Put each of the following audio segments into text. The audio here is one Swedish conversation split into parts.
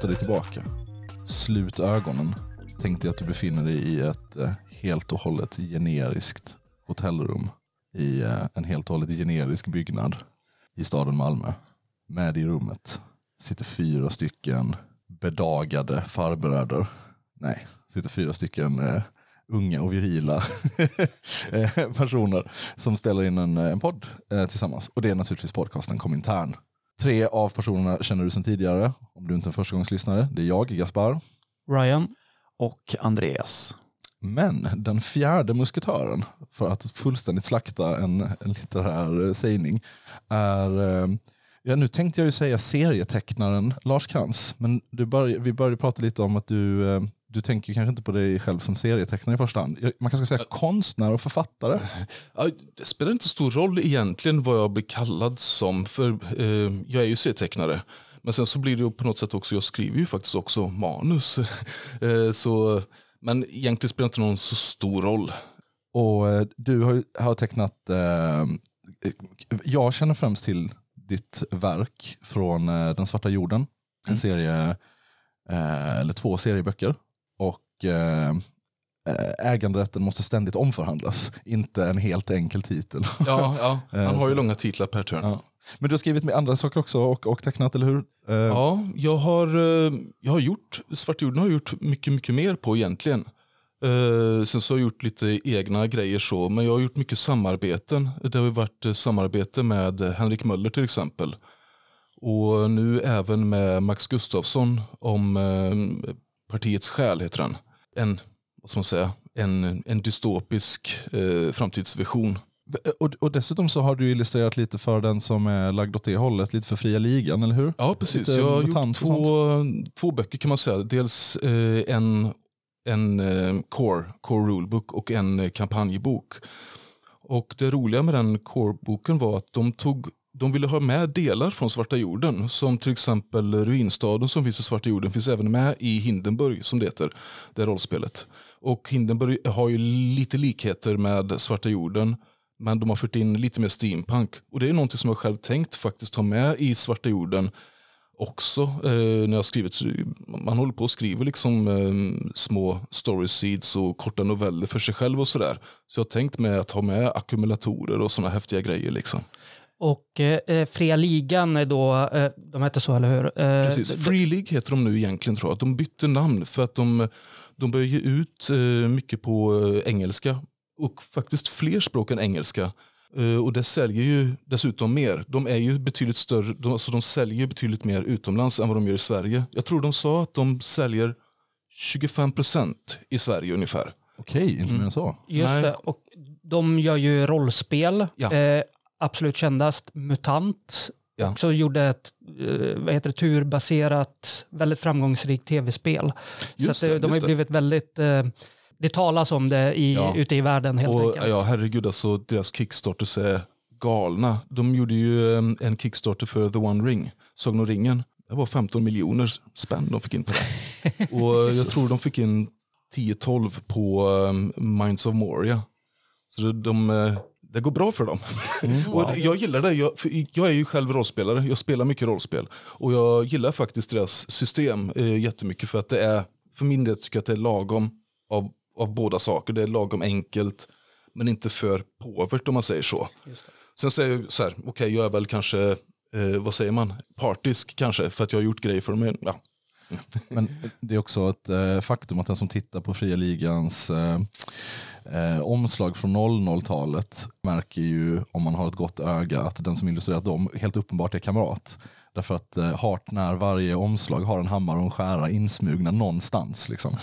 luta dig tillbaka. Slut ögonen. Tänk dig att du befinner dig i ett eh, helt och hållet generiskt hotellrum i eh, en helt och hållet generisk byggnad i staden Malmö. Med i rummet sitter fyra stycken bedagade farbröder. Nej, sitter fyra stycken eh, unga och virila eh, personer som spelar in en, en podd eh, tillsammans. Och det är naturligtvis podcasten Komintern. Tre av personerna känner du sedan tidigare, om du inte är en förstagångslyssnare. Det är jag, Gaspar. Ryan. Och Andreas. Men den fjärde musketören, för att fullständigt slakta en, en litterär sägning, är... Eh, ja, nu tänkte jag ju säga serietecknaren Lars Krantz, men du börj, vi började prata lite om att du, eh, du tänker kanske inte på dig själv som serietecknare i första hand. Man kanske ska säga konstnär och författare. Det spelar inte stor roll egentligen vad jag blir kallad som, för eh, jag är ju serietecknare. Men sen så blir det på något sätt också, jag skriver ju faktiskt också manus. eh, så, men egentligen spelar det inte någon så stor roll. Och eh, du har, har tecknat, eh, jag känner främst till ditt verk från eh, Den svarta jorden. En serie, eh, eller två serieböcker. Eh, eh, äganderätten måste ständigt omförhandlas. Inte en helt enkel titel. Ja, ja, han har ju långa titlar per turn. Ja. Men du har skrivit med andra saker också och, och tecknat, eller hur? Eh, Ja, jag har, eh, jag har gjort, Svarta jorden har jag gjort mycket, mycket mer på egentligen. Eh, sen så har jag gjort lite egna grejer så, men jag har gjort mycket samarbeten. Det har varit eh, samarbete med eh, Henrik Möller till exempel. Och nu även med Max Gustafsson om eh, Partiets själ heter han. En, vad ska man säga, en, en dystopisk eh, framtidsvision. Och, och dessutom så har du illustrerat lite för den som är lagd åt det hållet, lite för fria ligan, eller hur? Ja, precis. Lite Jag har gjort två, två böcker kan man säga. Dels eh, en, en eh, core, core rulebook och en eh, kampanjbok. Och det roliga med den core-boken var att de, tog, de ville ha med delar från Svarta jorden. Som till exempel ruinstaden som finns i Svarta jorden finns även med i Hindenburg som det heter. Det rollspelet. Och Hindenburg har ju lite likheter med Svarta jorden. Men de har fört in lite mer steampunk. Och det är någonting som jag själv tänkt faktiskt ha med i Svarta jorden också. Eh, när jag skrivit, man håller på och skriver liksom eh, små story seeds och korta noveller för sig själv och sådär. Så jag har tänkt med att ha med ackumulatorer och sådana häftiga grejer. Liksom. Och eh, Fria Ligan är då, eh, de heter så eller hur? Eh, Precis. Free League heter de nu egentligen tror jag. De bytte namn för att de, de börjar ge ut eh, mycket på eh, engelska och faktiskt fler språk än engelska. Eh, och det säljer ju dessutom mer. De är ju betydligt större, de, alltså de säljer ju betydligt mer utomlands än vad de gör i Sverige. Jag tror de sa att de säljer 25 procent i Sverige ungefär. Okej, inte mer än så. Just Nej. det, och de gör ju rollspel. Ja. Eh, absolut kändast MUTANT. Ja. Också gjorde ett eh, vad heter det, turbaserat, väldigt framgångsrikt tv-spel. Så Just att, eh, det, de har blivit väldigt, eh, det talas om det i, Ja. ute i världen helt Och, enkelt. ja, herregud, alltså, deras kickstarters är galna. De gjorde ju em, en kickstarter för The One Ring, Sagan om ringen. Det var 15 miljoner spänn de fick in på det. och jag tror de fick in 10-12 på um, Minds of Moria. Så de, eh, det går bra för dem. och det- jag gillar det. Jag, jag är ju själv rollspelare. Jag spelar mycket rollspel. Och jag gillar faktiskt deras system eh, jättemycket för att det är, för min del tycker jag att det är lagom av, av båda saker. Det är lagom enkelt men inte för påvert om man säger så. Sen säger jag så här, okej jag är väl kanske, eh, vad säger man, partisk kanske för att jag har gjort grejer för dem. Ja, men det är också ett eh, faktum att den som tittar på fria ligans eh, eh omslag från 00-talet märker ju, om man har ett gott öga, att den som illustrerat dem helt uppenbart är kamrat. Därför att eh, hart när varje omslag har en hammare och en skära insmugna någonstans. Liksom.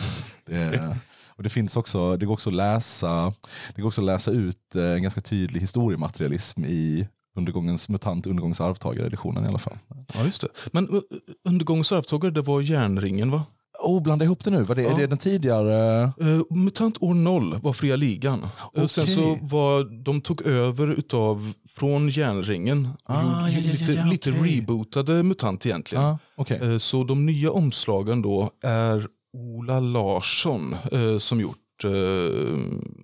Det, och det, finns också, det, går också att läsa, det går också att läsa ut eh, en ganska tydlig historiematerialism i undergångens mutant, undergångens arvtagare-editionen i alla fall. Ja, just det. Men uh, undergångens arvtagare, det var järnringen va? Oh, blanda ihop det nu, vad det, Ja. är det den tidigare? Uh, Mutant år 0 var fria ligan. Uh, Sen Okej. så var de tog över utav, från järnringen. Ah, ja, ja, lite, ja, lite rebootade Mutant egentligen. Ja, okej. Eh, Så de nya omslagen då är Ola Larsson eh, som gjort eh,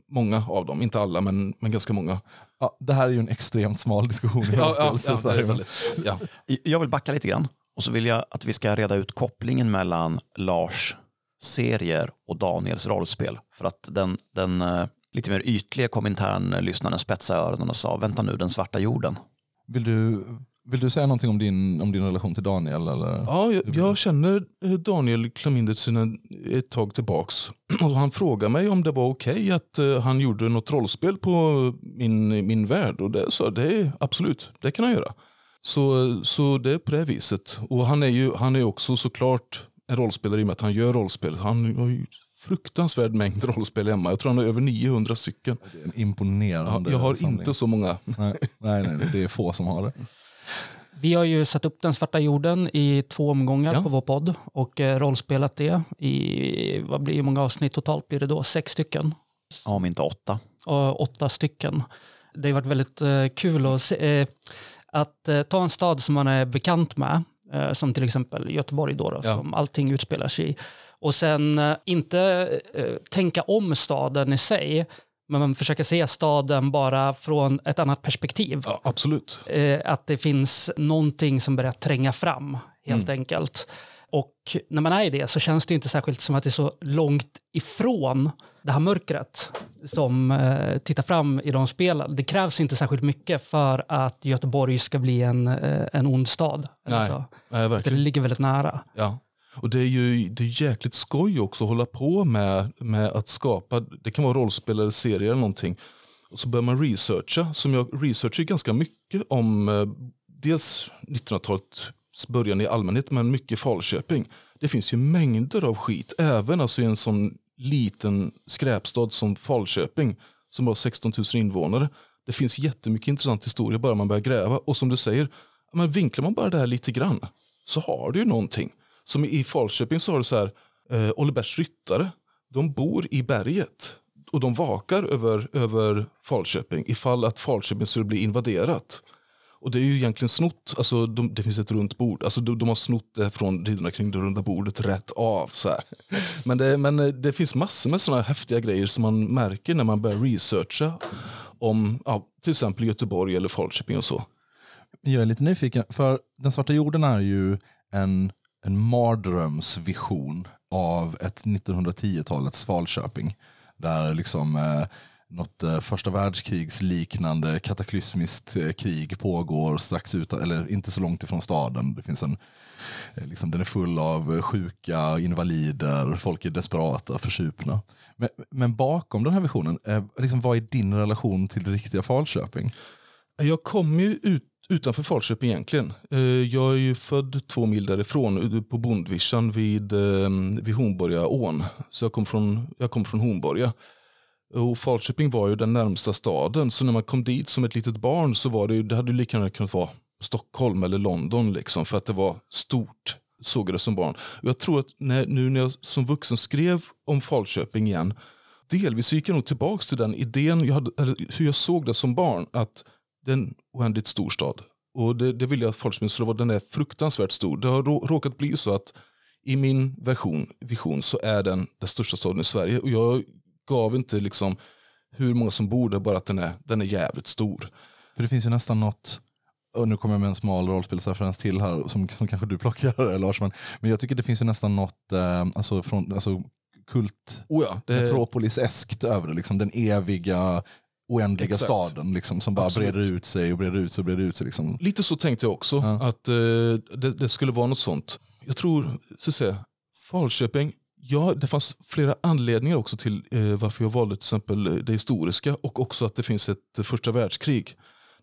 många av dem. Inte alla, men, men ganska många. Ja, det här är ju en extremt smal diskussion i Ja, ja, ja, det Sverige, väldigt, ja. Jag vill backa lite grann och så vill jag att vi ska reda ut kopplingen mellan Lars serier och Daniels rollspel. För att den, den eh, lite mer ytliga kommentaren-lyssnaren spetsade öronen och sa vänta nu, den svarta jorden. Vill du, vill du säga någonting om din, om din relation till Daniel? Eller? Ja, jag, jag känner eh, Daniel Klaminder sedan ett tag tillbaks. Och han frågade mig om det var okej att eh, han gjorde något rollspel på min, min värld. Och det jag, det är absolut, det kan han göra. Så, så det är på det viset. Och han är ju han är också såklart en rollspelare i och med att han gör rollspel. Han har ju fruktansvärd mängd rollspel hemma. Jag tror han har över 900 stycken. En Ja, imponerande jag har samling. inte så många. Nej, nej, nej, det är få som har det. Vi har ju satt upp Den svarta jorden i två omgångar Ja. på vår podd och eh, rollspelat det i, vad blir hur många avsnitt totalt blir det då? Sex stycken? Om inte åtta. och åtta stycken. Det har varit väldigt eh, kul att, se, eh, att ta en stad som man är bekant med, som till exempel Göteborg då, då Ja. som allting utspelar sig i. Och sen inte tänka om staden i sig, men man försöker se staden bara från ett annat perspektiv. Ja, absolut. Eh, att det finns någonting som börjar tränga fram, helt enkelt. Och när man är i det så känns det inte särskilt som att det är så långt ifrån det här mörkret som eh, tittar fram i de spelen. Det krävs inte särskilt mycket för att Göteborg ska bli en, eh, en ond stad. Nej. Nej, Det ligger väldigt nära. Ja. Och det är ju det är jäkligt skoj också att hålla på med, med att skapa, det kan vara rollspel eller serier eller någonting. Och så börjar man researcha, som jag researchar ganska mycket om eh, dels 1900-talets början i allmänhet men mycket Falköping. Det finns ju mängder av skit, även alltså i en sån liten skräpstad som Falköping som har 16 000 invånare. Det finns jättemycket intressant historia bara man börjar gräva. Och som du säger, men vinklar man bara det här lite grann så har du ju någonting. Som i Falköping så har du så här, eh, Ollebergs ryttare, de bor i berget och de vakar över, över Falköping ifall att Falköping skulle bli invaderat. Och det är ju egentligen snott, alltså de, det finns ett runt bord, alltså de, de har snott det från riddarna kring det runda bordet rätt av. Så här. Men, det, men eh, det finns massor med sådana häftiga grejer som man märker när man börjar researcha om ja, till exempel Göteborg eller Falköping och så. Jag är lite nyfiken, för Den svarta jorden är ju en, en mardrömsvision av ett 1910-talets Falköping. Där liksom eh, något eh, första världskrigsliknande kataklysmiskt eh, krig pågår strax utan, eller inte så långt ifrån staden. Det finns en, eh, liksom, den är full av sjuka, invalider, folk är desperata, försupna. Men, men bakom den här visionen, eh, liksom, vad är din relation till det riktiga Falköping? Jag kom ju ut, utanför Falköping egentligen. Eh, jag är ju född två mil därifrån eh, på Bondvischan vid, eh, vid Hornborgaån. Så jag kom från, jag kom från Hornborga. Och Falköping var ju den närmsta staden. Så när man kom dit som ett litet barn så var det, ju- det hade ju lika gärna kunnat vara Stockholm eller London. Liksom, för att det var stort, såg jag det som barn. Och jag tror att när, nu när jag som vuxen skrev om Falköping igen delvis gick jag nog tillbaka till den idén, jag hade, eller hur jag såg det som barn. Att det är en oändligt stor stad. Och det, det vill jag att Falköping skulle vara. Den är fruktansvärt stor. Det har rå, råkat bli så att i min version, vision så är den den största staden i Sverige. Och jag gav inte liksom hur många som bor där, bara att den är, den är jävligt stor. För det finns ju nästan något, och nu kommer jag med en smal rollspelsreferens till här som, som kanske du plockar Lars, men, men jag tycker det finns ju nästan något eh, alltså från, alltså kult Oh ja, det, Metropolis-eskt över det, liksom, den eviga oändliga Exakt. staden liksom, som bara Absolut. breder ut sig och breder ut sig och breder ut sig. Liksom. Lite så tänkte jag också, Ja. att eh, det, det skulle vara något sånt. Jag tror, så att säga, Falköping, ja, det fanns flera anledningar också till eh, varför jag valde till exempel det historiska och också att det finns ett första världskrig.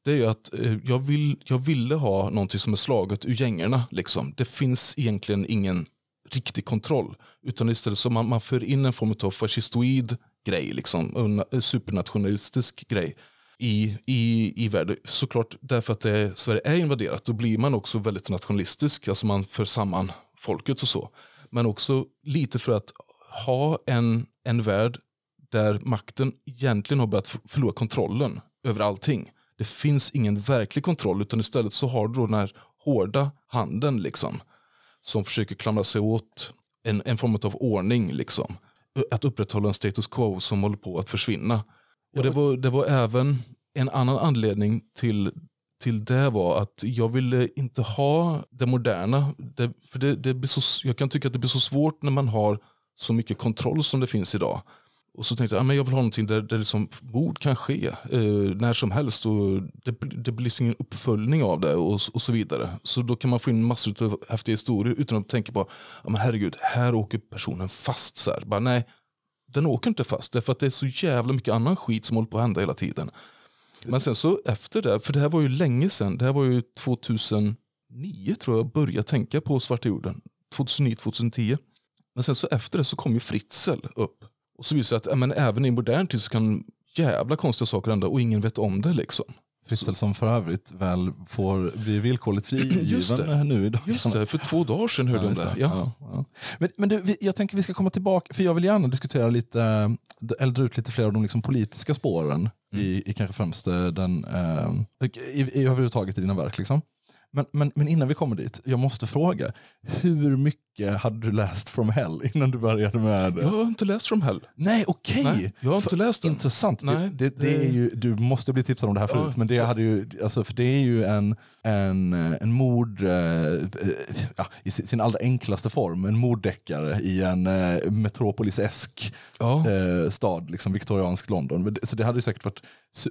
det är ju att eh, jag, vill, jag ville ha någonting som är slaget ur gängorna. Liksom. Det finns egentligen ingen riktig kontroll. Utan istället så man, man för in en form av fascistoid grej, liksom, en supernationalistisk grej i, i, i världen. Såklart därför att det, Sverige är invaderat, då blir man också väldigt nationalistisk. Alltså man för samman folket och så. Men också lite för att ha en, en värld där makten egentligen har börjat förlora kontrollen över allting. Det finns ingen verklig kontroll utan istället så har du då den här hårda handen liksom, som försöker klamra sig åt en, en form av ordning. Liksom. Att upprätthålla en status quo som håller på att försvinna. Och det var, det var även en annan anledning till, till det var att jag ville inte ha det moderna. Det, för det, det blir så, jag kan tycka att det blir så svårt när man har så mycket kontroll som det finns idag. Och så tänkte jag, att men jag vill ha någonting där, där liksom mord kan ske eh, när som helst och det, det blir liksom ingen uppföljning av det och, och så vidare. Så då kan man få in massor av häftiga historier utan att tänka på, ja, men herregud, här åker personen fast. Så här. Bara, nej, den åker inte fast därför att det är så jävla mycket annan skit som håller på att hända hela tiden. Men sen så efter det, för det här var ju länge sedan, det här var ju 2009 tror jag började tänka på Svarta jorden. 2009-2010. Men sen så efter det så kom ju Fritzl upp. Och så visade det sig att men även i modern tid så kan jävla konstiga saker hända och ingen vet om det liksom. Fritzl som för övrigt väl får bli villkorligt frigiven nu idag. Just det, för två dagar sedan hörde jag om det. Ja. Ja, ja. Men, men du, jag tänker vi ska komma tillbaka, för jag vill gärna diskutera lite, eh, eller dra ut lite fler av de liksom politiska spåren Mm. i, i kanske främst den, eh, i, i överhuvudtaget i dina verk. Liksom. Men, men, men innan vi kommer dit, jag måste fråga, hur mycket hade du läst From Hell innan du började med Jag har inte läst From Hell. Nej, okej! Nej, jag har inte För- läst den. Intressant. Nej, det, det, det det- är ju, du måste bli tipsad om det här Ja, förut, men det, hade ju, alltså, för det är ju en, en, eh, en mord, eh, eh, ja, i sin, allra enklaste form, en morddeckare i en eh, metropolisesk Ja. eh, stad, liksom viktoriansk London. Så det hade ju säkert varit,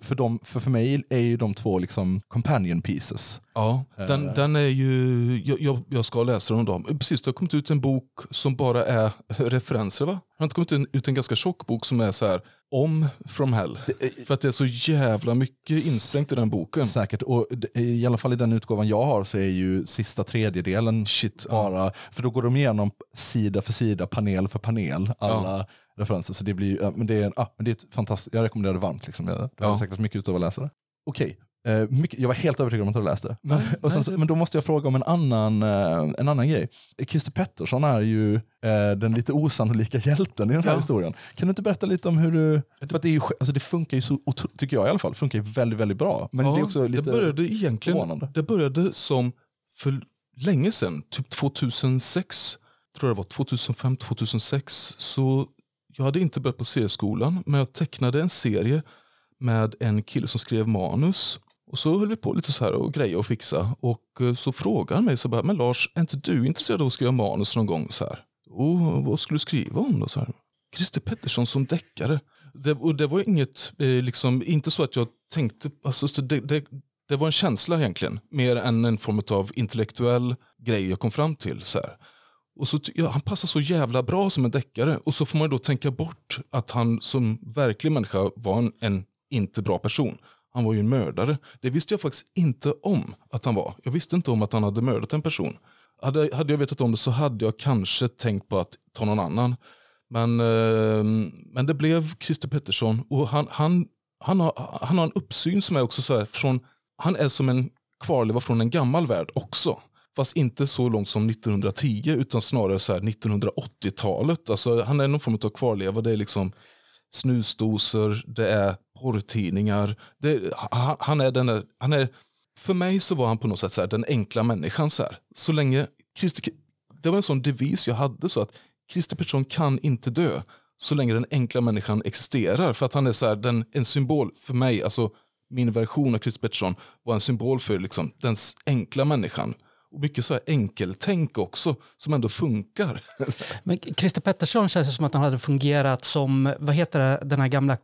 för, dem, för, för mig är ju de två liksom companion pieces. Ja, den, den är ju, jag, jag, jag ska läsa den om dagen. Precis, det har kommit ut en bok som bara är referenser va? Det har inte kommit ut en ganska tjock bok som är så här om From Hell. För att det är så jävla mycket insprängt i den boken. Säkert, och det- i alla fall i den utgåvan jag har så är ju sista tredjedelen Shit, ja. bara, för då går de igenom sida för sida, panel för panel, alla referenser. Så det blir ja, men det är, ja, men det är ett fantastiskt, jag rekommenderar det varmt. Liksom. Jag, jag Ja. har säkert haft mycket utav att läsa det. Okej, eh, mycket, jag var helt övertygad om att du hade läst det. Men, Nej, sen, nej, men då måste jag fråga om en annan, eh, en annan grej. Christer Pettersson är ju eh, den lite osannolika hjälten i den här Ja. historien. Kan du inte berätta lite om hur du... För det, är ju, alltså det funkar ju så, tycker jag i alla fall, funkar ju väldigt, väldigt bra. Men Ja, det är också lite... det började egentligen förvånande. det började som för länge sedan, typ 2006, tror jag det var 2005, 2006. Så jag hade inte börjat på serieskolan, men jag tecknade en serie med en kille som skrev manus. Och så höll vi på lite så här och greja och fixa. Och eh, så frågade han mig, så bara, men Lars, är inte du intresserad av att skriva manus någon gång? Så här. Och eh, vad skulle du skriva om då? Så här. Christer Pettersson som deckare. Det, och det var inget, eh, liksom, inte så att jag tänkte, alltså, det, det, det var en känsla egentligen, mer än en form av intellektuell grej jag kom fram till. Så här. Och så, ja, han passar så jävla bra som en deckare och så får man då tänka bort att han som verklig människa var en, en inte bra person. Han var ju en mördare. Det visste jag faktiskt inte om att han var. Jag visste inte om att han hade mördat en person. Hade, hade jag vetat om det så hade jag kanske tänkt på att ta någon annan. Men, eh, men det blev Christer Pettersson och han, han, han, har, han har en uppsyn som är också så här från, han är som en kvarleva från en gammal värld också. Fast inte så långt som 1910 utan snarare så här 1980-talet. Alltså, han är någon form av kvarleva. Det är liksom snusdosor, det är porrtidningar. Det, han, han är den där, han är, för mig så var han på något sätt så här, den enkla människan. Så, här. så länge Christer, det var en sån devis jag hade så att Christer Pettersson kan inte dö så länge den enkla människan existerar. För att han är så här, den, en symbol för mig, alltså min version av Christer Pettersson var en symbol för liksom, den enkla människan. Och mycket så här enkeltänk också, som ändå funkar. Men Christer Pettersson känns ju som att han hade fungerat som, vad heter det, den här gamla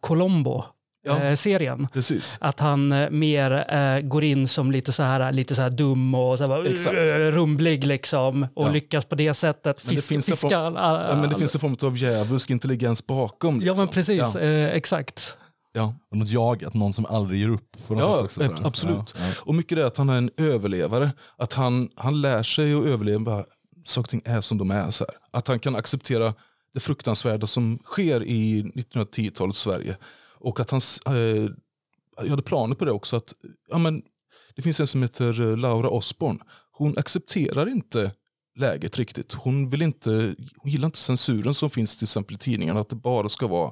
Ja. Colombo-serien. Precis. Att han eh, mer eh, går in som lite så här, lite så här dum och så här, eh, rumlig liksom och Ja. lyckas på det sättet Men det fisk, finns en fiska. form- all- Ja, men det finns en form av djävulsk intelligens bakom. Ja Liksom. men precis, Ja. eh, exakt. Ja. Och något jagat, någon som aldrig ger upp. På något Ja, sätt också, sådär. absolut. Ja, ja. Och mycket det att han är en överlevare. Att han, han lär sig att överleva. Bara, saker och ting är som de är. Så här. Att han kan acceptera det fruktansvärda som sker i 1910-talets Sverige. Och att han eh, jag hade planer på det också. Att, ja, men, det finns en som heter eh, Laura Osborn. Hon accepterar inte läget riktigt. Hon, vill inte, hon gillar inte censuren som finns till exempel i tidningarna. Att det bara ska vara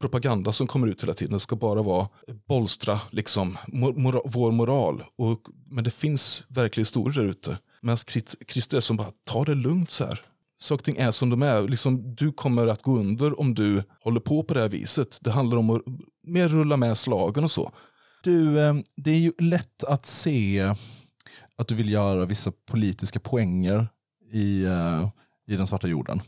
propaganda som kommer ut hela tiden. Det ska bara vara bolstra liksom, mor, mora, vår moral. Och, men det finns verkliga historier där ute. Medan Christer är som bara, ta det lugnt så här. Saker och ting är som de är. Liksom, du kommer att gå under om du håller på på det här viset. Det handlar om att mer rulla med slagen och så. Du, eh, det är ju lätt att se att du vill göra vissa politiska poänger i, eh, i den svarta jorden.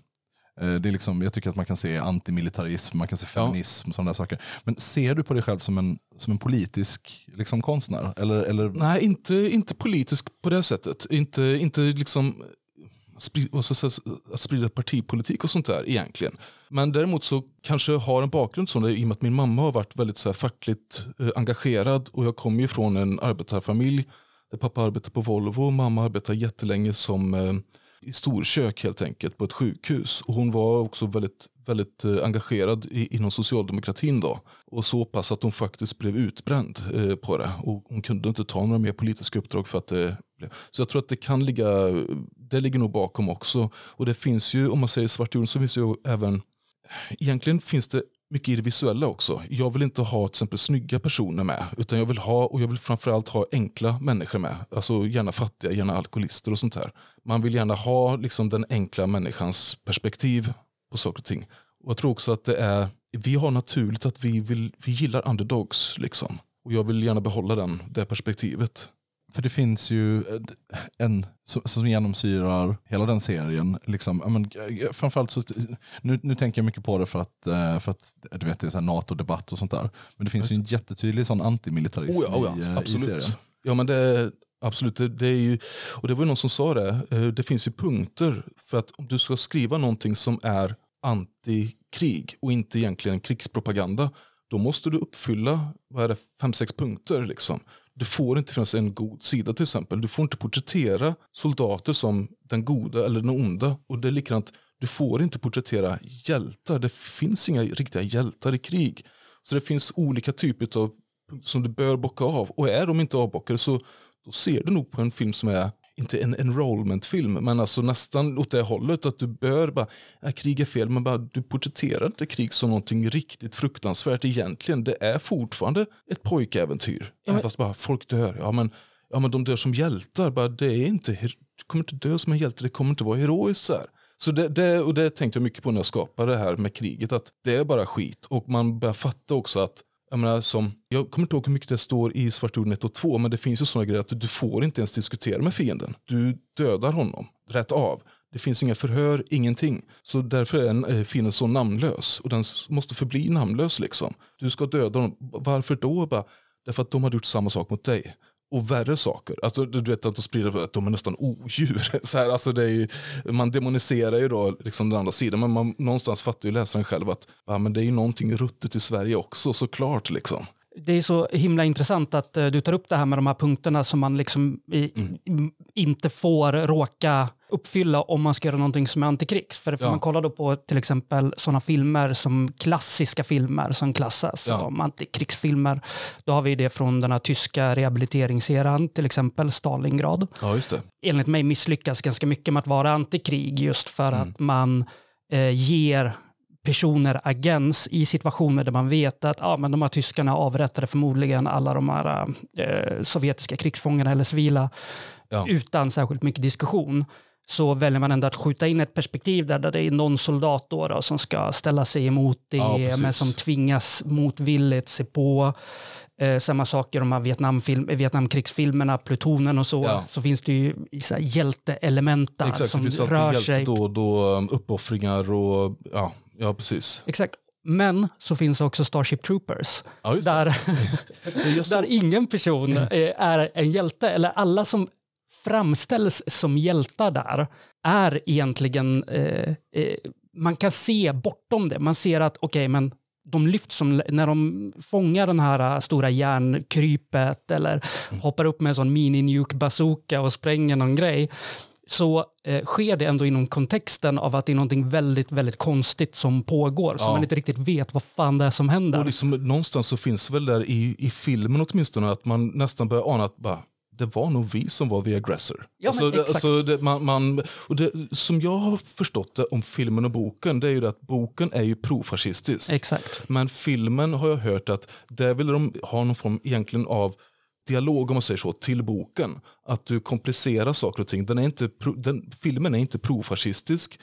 Eh, Det är liksom, jag tycker att man kan se antimilitarism, man kan se Ja. feminism, sådana där saker. Men ser du på dig själv som en, som en politisk liksom, konstnär? Eller, eller, Nej, inte, inte politisk på det sättet. Inte, inte liksom och så, att sprida partipolitik och sånt där egentligen. Men däremot så kanske jag har en bakgrund som det i och med att min mamma har varit väldigt så här fackligt eh, engagerad och jag kommer ju från en arbetarfamilj där pappa arbetar på Volvo och mamma arbetar jättelänge som eh, i storkök helt enkelt på ett sjukhus. Och hon var också väldigt, väldigt eh, engagerad i, inom socialdemokratin då. Och så pass att hon faktiskt blev utbränd eh, på det. Och hon kunde inte ta några mer politiska uppdrag för att det blev. Så jag tror att det kan ligga, det ligger nog bakom också. Och det finns ju, om man säger svart jord, så finns det ju även, egentligen finns det mycket i det visuella också. Jag vill inte ha till exempel snygga personer med. Utan jag vill ha, och jag vill framförallt ha enkla människor med. Alltså gärna fattiga, gärna alkoholister och sånt här. Man vill gärna ha liksom den enkla människans perspektiv på saker och ting. Och jag tror också att det är, vi har naturligt att vi, vill, vi gillar underdogs. Liksom. Och jag vill gärna behålla den, det perspektivet. För det finns ju eh, en som, genomsyrar hela den serien. Liksom, men, eh, framförallt så, nu, nu tänker jag mycket på det för att, eh, för att du vet, det är NATO-debatt och sånt där. Men det finns ju en jättetydlig sån antimilitarism Oh ja, oh i, ja, eh, i absolut. serien. Ja, men det absolut. Det, det är ju, och det var ju någon som sa det. eh, Det finns ju punkter för att om du ska skriva någonting som är antikrig och inte egentligen krigspropaganda, då måste du uppfylla vad är det, fem, sex punkter. Liksom. Det får inte finnas en god sida till exempel. Du får inte porträttera soldater som den goda eller den onda. Och det är likadant, du får inte porträttera hjältar. Det finns inga riktiga hjältar i krig. Så det finns olika typer av punkter som du bör bocka av. Och är de inte avbockade så då ser du nog på en film som är inte en enrollment-film, men alltså nästan åt det hållet att du bör bara, ja, krig är fel, men bara, du porträtterar inte krig som någonting riktigt fruktansvärt egentligen. Det är fortfarande ett pojkäventyr. Även fast bara folk dör. Ja men, ja, men de dör som hjältar. Bara, det är inte, du kommer inte dö som en hjälte, det kommer inte vara heroiskt. Så, här. så det, det, och det tänkte jag mycket på när jag skapade det här med kriget, att det är bara skit. Och man börjar fatta också att jag, menar, som, jag kommer inte ihåg hur mycket det står i Svartjorden 1 och 2 men det finns ju sådana grejer att du får inte ens diskutera med fienden. Du dödar honom rätt av. Det finns inga förhör, ingenting. Så därför är eh, fienden så namnlös. Och den måste förbli namnlös. liksom. Du ska döda honom. Varför då? Bara, därför att de har gjort samma sak mot dig. Och värre saker. Alltså, du vet att de sprider att de är nästan odjur. Så här, alltså det är ju, man demoniserar ju då liksom den andra sidan. Men man, någonstans fattar ju läsaren själv att ja, men det är ju någonting ruttet i Sverige också såklart. Liksom. Det är så himla intressant att eh, du tar upp det här med de här punkterna som man liksom i, Mm. inte får råka uppfylla om man ska göra någonting som är antikrigs. För Ja. man kolla då på till exempel sådana filmer som klassiska filmer som klassas Ja. som antikrigsfilmer. Då har vi det från den här tyska rehabiliteringseran, till exempel Stalingrad. Ja, just det. enligt mig misslyckas ganska mycket med att vara antikrig just för Mm. att man eh, ger personer agens i situationer där man vet att ah, men de här tyskarna avrättade förmodligen alla de här eh, sovjetiska krigsfångarna eller civila Ja. utan särskilt mycket diskussion så väljer man ändå att skjuta in ett perspektiv där, där det är någon soldat då, då, som ska ställa sig emot det, Ja, men som tvingas motvilligt se på. Eh, samma sak i de här Vietnamfilm, Vietnamkrigsfilmerna, Plutonen och så, Ja. så finns det ju så hjälteelement där Exakt, som det rör sig. då då, um, uppoffringar och ja, ja precis. Exakt. Men så finns också Starship Troopers, Ja, där, där ingen person eh, är en hjälte, eller alla som framställs som hjältar där är egentligen, eh, eh, man kan se bortom det. Man ser att okej, men de lyfts som när de fångar den här äh, stora järnkrypet eller hoppar upp med en sån mini-nuke bazooka och spränger någon grej så eh, sker det ändå inom kontexten av att det är någonting väldigt, väldigt konstigt som pågår som Ja. man inte riktigt vet vad fan det är som händer. Och liksom, någonstans så finns väl där i, i filmen åtminstone att man nästan börjar ana att bara, det var nog vi som var the aggressor. Ja, alltså, det, alltså, det, man, man, och det, som jag har förstått det om filmen och boken, det är ju att boken är ju profascistisk. Exakt. Men filmen har jag hört att där vill de ha någon form egentligen av dialog om man säger så, till boken. Att du komplicerar saker och ting. Den är inte, den, filmen är inte profascistisk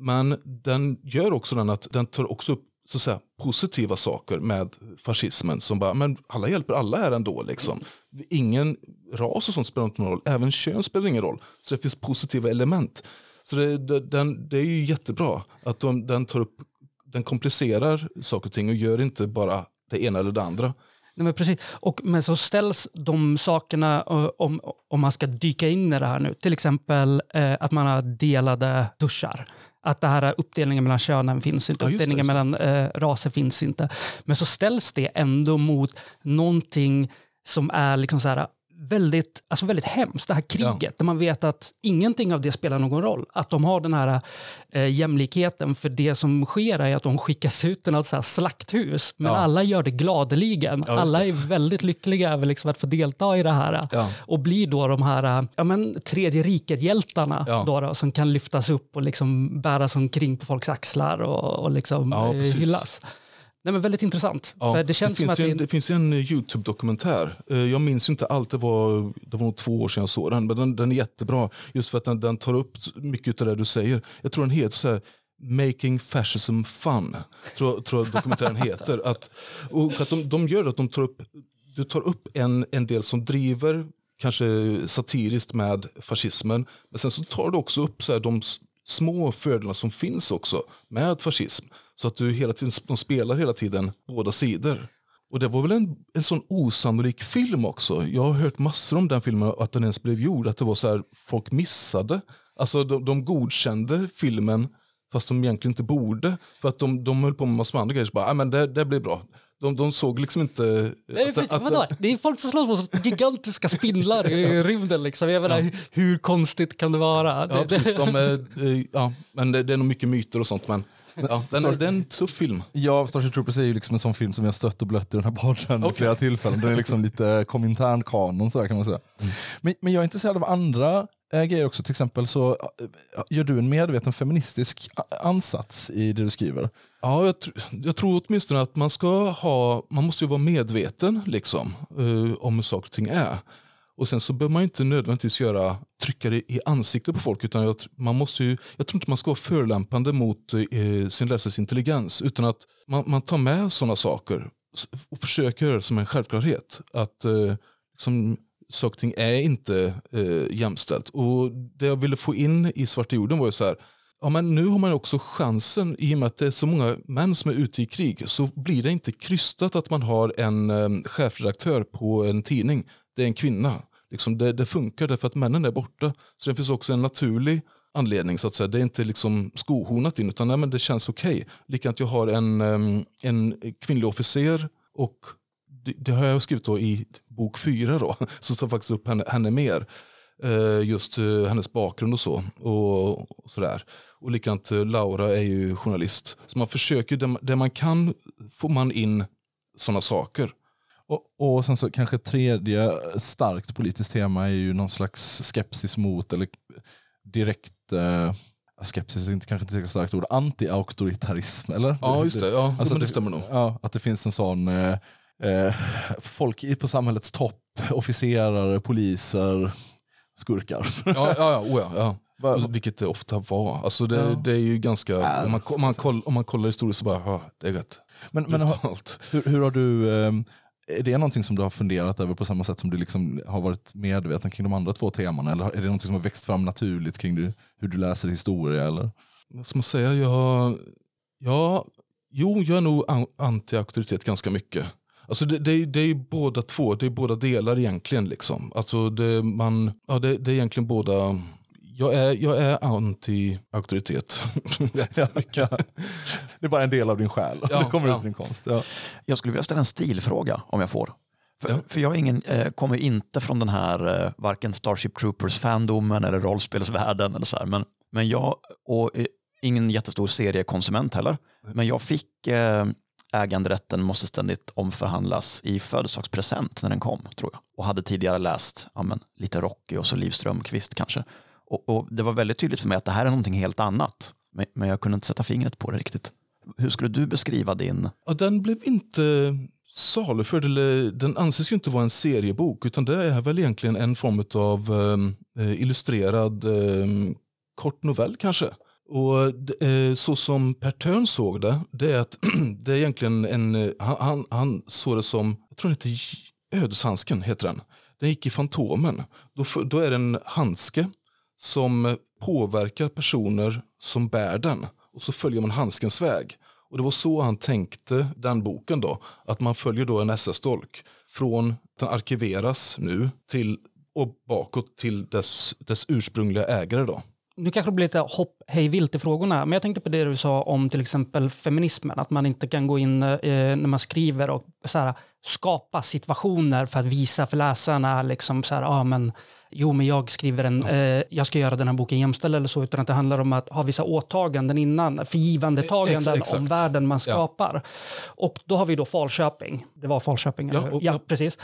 men den gör också den att den tar också upp så att säga, positiva saker med fascismen som bara, men alla hjälper alla här ändå. Liksom. Ingen ras och sånt spelar inte någon roll, även kön spelar ingen roll. Så det finns positiva element. Så det, det, den, det är ju jättebra att de, den tar upp, den komplicerar saker och ting och gör inte bara det ena eller det andra. Nej, men precis. Och, men så ställs de sakerna eh, om, om man ska dyka in i det här nu, till exempel eh, att man har delade duschar. Att det här uppdelningen mellan könen finns inte, Ja, uppdelningen det. mellan eh, raser finns inte. Men så ställs det ändå mot någonting som är liksom så här väldigt, alltså väldigt hemskt, det här kriget, där man vet att ingenting av det spelar någon roll. Att de har den här eh, jämlikheten, för det som sker är att de skickas ut till något så slakthus, men Ja. alla gör det gladeligen. just alla är väldigt lyckliga över liksom att få delta i det här Ja. och blir då de här ja, men, tredje riket-hjältarna Ja. då, då, som kan lyftas upp och liksom bäras omkring på folks axlar och, och liksom, Ja, eh, hyllas. Nej, men väldigt intressant. Ja, för det känns som finns att ju det en, det finns en eh, Youtube-dokumentär. Eh, Jag minns inte allt, det var, det var nog två år sedan jag såg den. Men den, den är jättebra. Just för att den, den tar upp mycket av det du säger. Jag tror den heter så här, Making Fascism Fun. Tror, tror jag dokumentären heter. Att, och att de, de gör att de tar upp, du tar upp en, en del som driver kanske satiriskt med fascismen. Men sen så tar du också upp så här, de små fördelarna som finns också med fascism. Så att du hela tiden, de spelar hela tiden båda sidor. Och det var väl en, en sån osannolik film också. Jag har hört massor om den filmen, att den ens blev gjord. Att det var så här, folk missade. Alltså de, de godkände filmen fast de egentligen inte borde. För att de, de höll på med massor med andra grejer. Så bara, ah, men det, det blir bra. De, de såg liksom inte... Nej, att- för, att- vadå? Det är folk som slåss mot gigantiska spindlar i rymden. Liksom. Jag menar, hur, hur konstigt kan det vara? Ja, Det- precis. De är, eh, ja, men det, det är nog mycket myter och sånt. Men ja, den, är, det är en tuff film. Ja, Starship Troopers är ju liksom en sån film som jag stött och blött i den här podden Okej. flera tillfällen. Den är liksom lite komintern-kanon sådär kan man säga. Men, men jag är intresserad av andra äh, grejer också. Till exempel så eh, eh, gör du en medveten feministisk ansats i det du skriver. Ja, jag, tr jag tror åtminstone att man ska ha, man måste ju vara medveten liksom, eh, om hur saker och ting är. Och sen så behöver man inte nödvändigtvis göra, trycka det i ansiktet på folk. Utan jag, tr- man måste ju, jag tror inte man ska vara förolämpande mot eh, sin läsares intelligens. Utan att man, man tar med sådana saker och försöker göra det som en självklarhet. Att eh, liksom, saker och ting är inte eh, jämställt. Och det jag ville få in i Svarta jorden var ju så här, Ja, men nu har man också chansen, i och med att det är så många män som är ute i krig, så blir det inte krystat att man har en eh, chefredaktör på en tidning. Det är en kvinna. Liksom det, det funkar därför att männen är borta. Så det finns också en naturlig anledning. så att säga. Det är inte liksom skohornat in, utan nej, men det känns okej. Likadant jag har en, eh, en kvinnlig officer och det, det har jag skrivit då i bok fyra då, så tar faktiskt upp henne, henne mer. Eh, just eh, hennes bakgrund och så. Och, och sådär. Och likadant eh, Laura är ju journalist. Så man försöker, där, man- där man kan får man in sådana saker. Och, och sen så kanske tredje starkt politiskt tema är ju någon slags skepsis mot, eller direkt, eh, skepsis är inte, kanske inte ett starkt ord, anti-auktoritarism. Eller? Ja, just det. Ja, Alltså det att stämmer nog. Ja, att det finns en sån eh, eh, folk på samhällets topp, officerare, poliser, skurkar. Ja, ja, ja, oh ja, Vilket det ofta var. Alltså det, Ja. det är ju ganska, Ja, om, man, om, man koll, om man kollar historiskt så bara, ja, det är rätt. Men, men hur, hur har du, eh, är det någonting som du har funderat över på samma sätt som du liksom har varit medveten kring de andra två temana? Eller är det någonting som har växt fram naturligt kring du, hur du läser historia? Eller? vad ska man säga, jag, ja, jo, jag är nog an- anti-auktoritet ganska mycket. Alltså det, det, är- det är ju båda två, det är båda delar egentligen. Liksom. Alltså det, man, ja, det, det är egentligen båda Jag är, jag är anti-auktoritet. Det är bara en del av din själ. Ja, det kommer ja. ut i din konst. Ja. Jag skulle vilja ställa en stilfråga om jag får. För, Ja. för jag är ingen, eh, kommer inte från den här eh, varken Starship Troopers-fandomen eller rollspelsvärlden. Eller så här, men, men jag, och eh, ingen jättestor seriekonsument heller, men jag fick eh, äganderätten måste ständigt omförhandlas i födelsedagspresent när den kom, tror jag. Och hade tidigare läst ja, men, lite Rocky och så Liv Strömquist kanske. Och, och det var väldigt tydligt för mig att det här är någonting helt annat. Men, men jag kunde inte sätta fingret på det riktigt. Hur skulle du beskriva din Ja, den blev inte saluförd, eller den anses ju inte vara en seriebok utan det är väl egentligen en form av eh, illustrerad eh, kort novell kanske. Och eh, så som Per Törn såg det, det är att det är egentligen en, eh, han, han, såg det som, jag tror den heter Ödeshandsken, heter den. Den gick i Fantomen. Då, då är det en handske som eh, påverkar personer som bär den. Och så följer man handskens väg. Och det var så han tänkte den boken då. Att man följer då en SS-dolk från den arkiveras nu till och bakåt till dess, dess ursprungliga ägare då. Nu kanske det blir lite hopp hej vilt i frågorna, men jag tänkte på det du sa om till exempel feminismen, att man inte kan gå in eh, när man skriver och så här, skapa situationer för att visa för läsarna, liksom så här, ah, men, jo men jag skriver en, eh, jag ska göra den här boken jämställd eller så, utan att det handlar om att ha vissa åtaganden innan, förgivandetaganden Ex- exakt. om världen man Ja. skapar. Och då har vi då Falköping, det var Falköping, Ja, och- ja precis.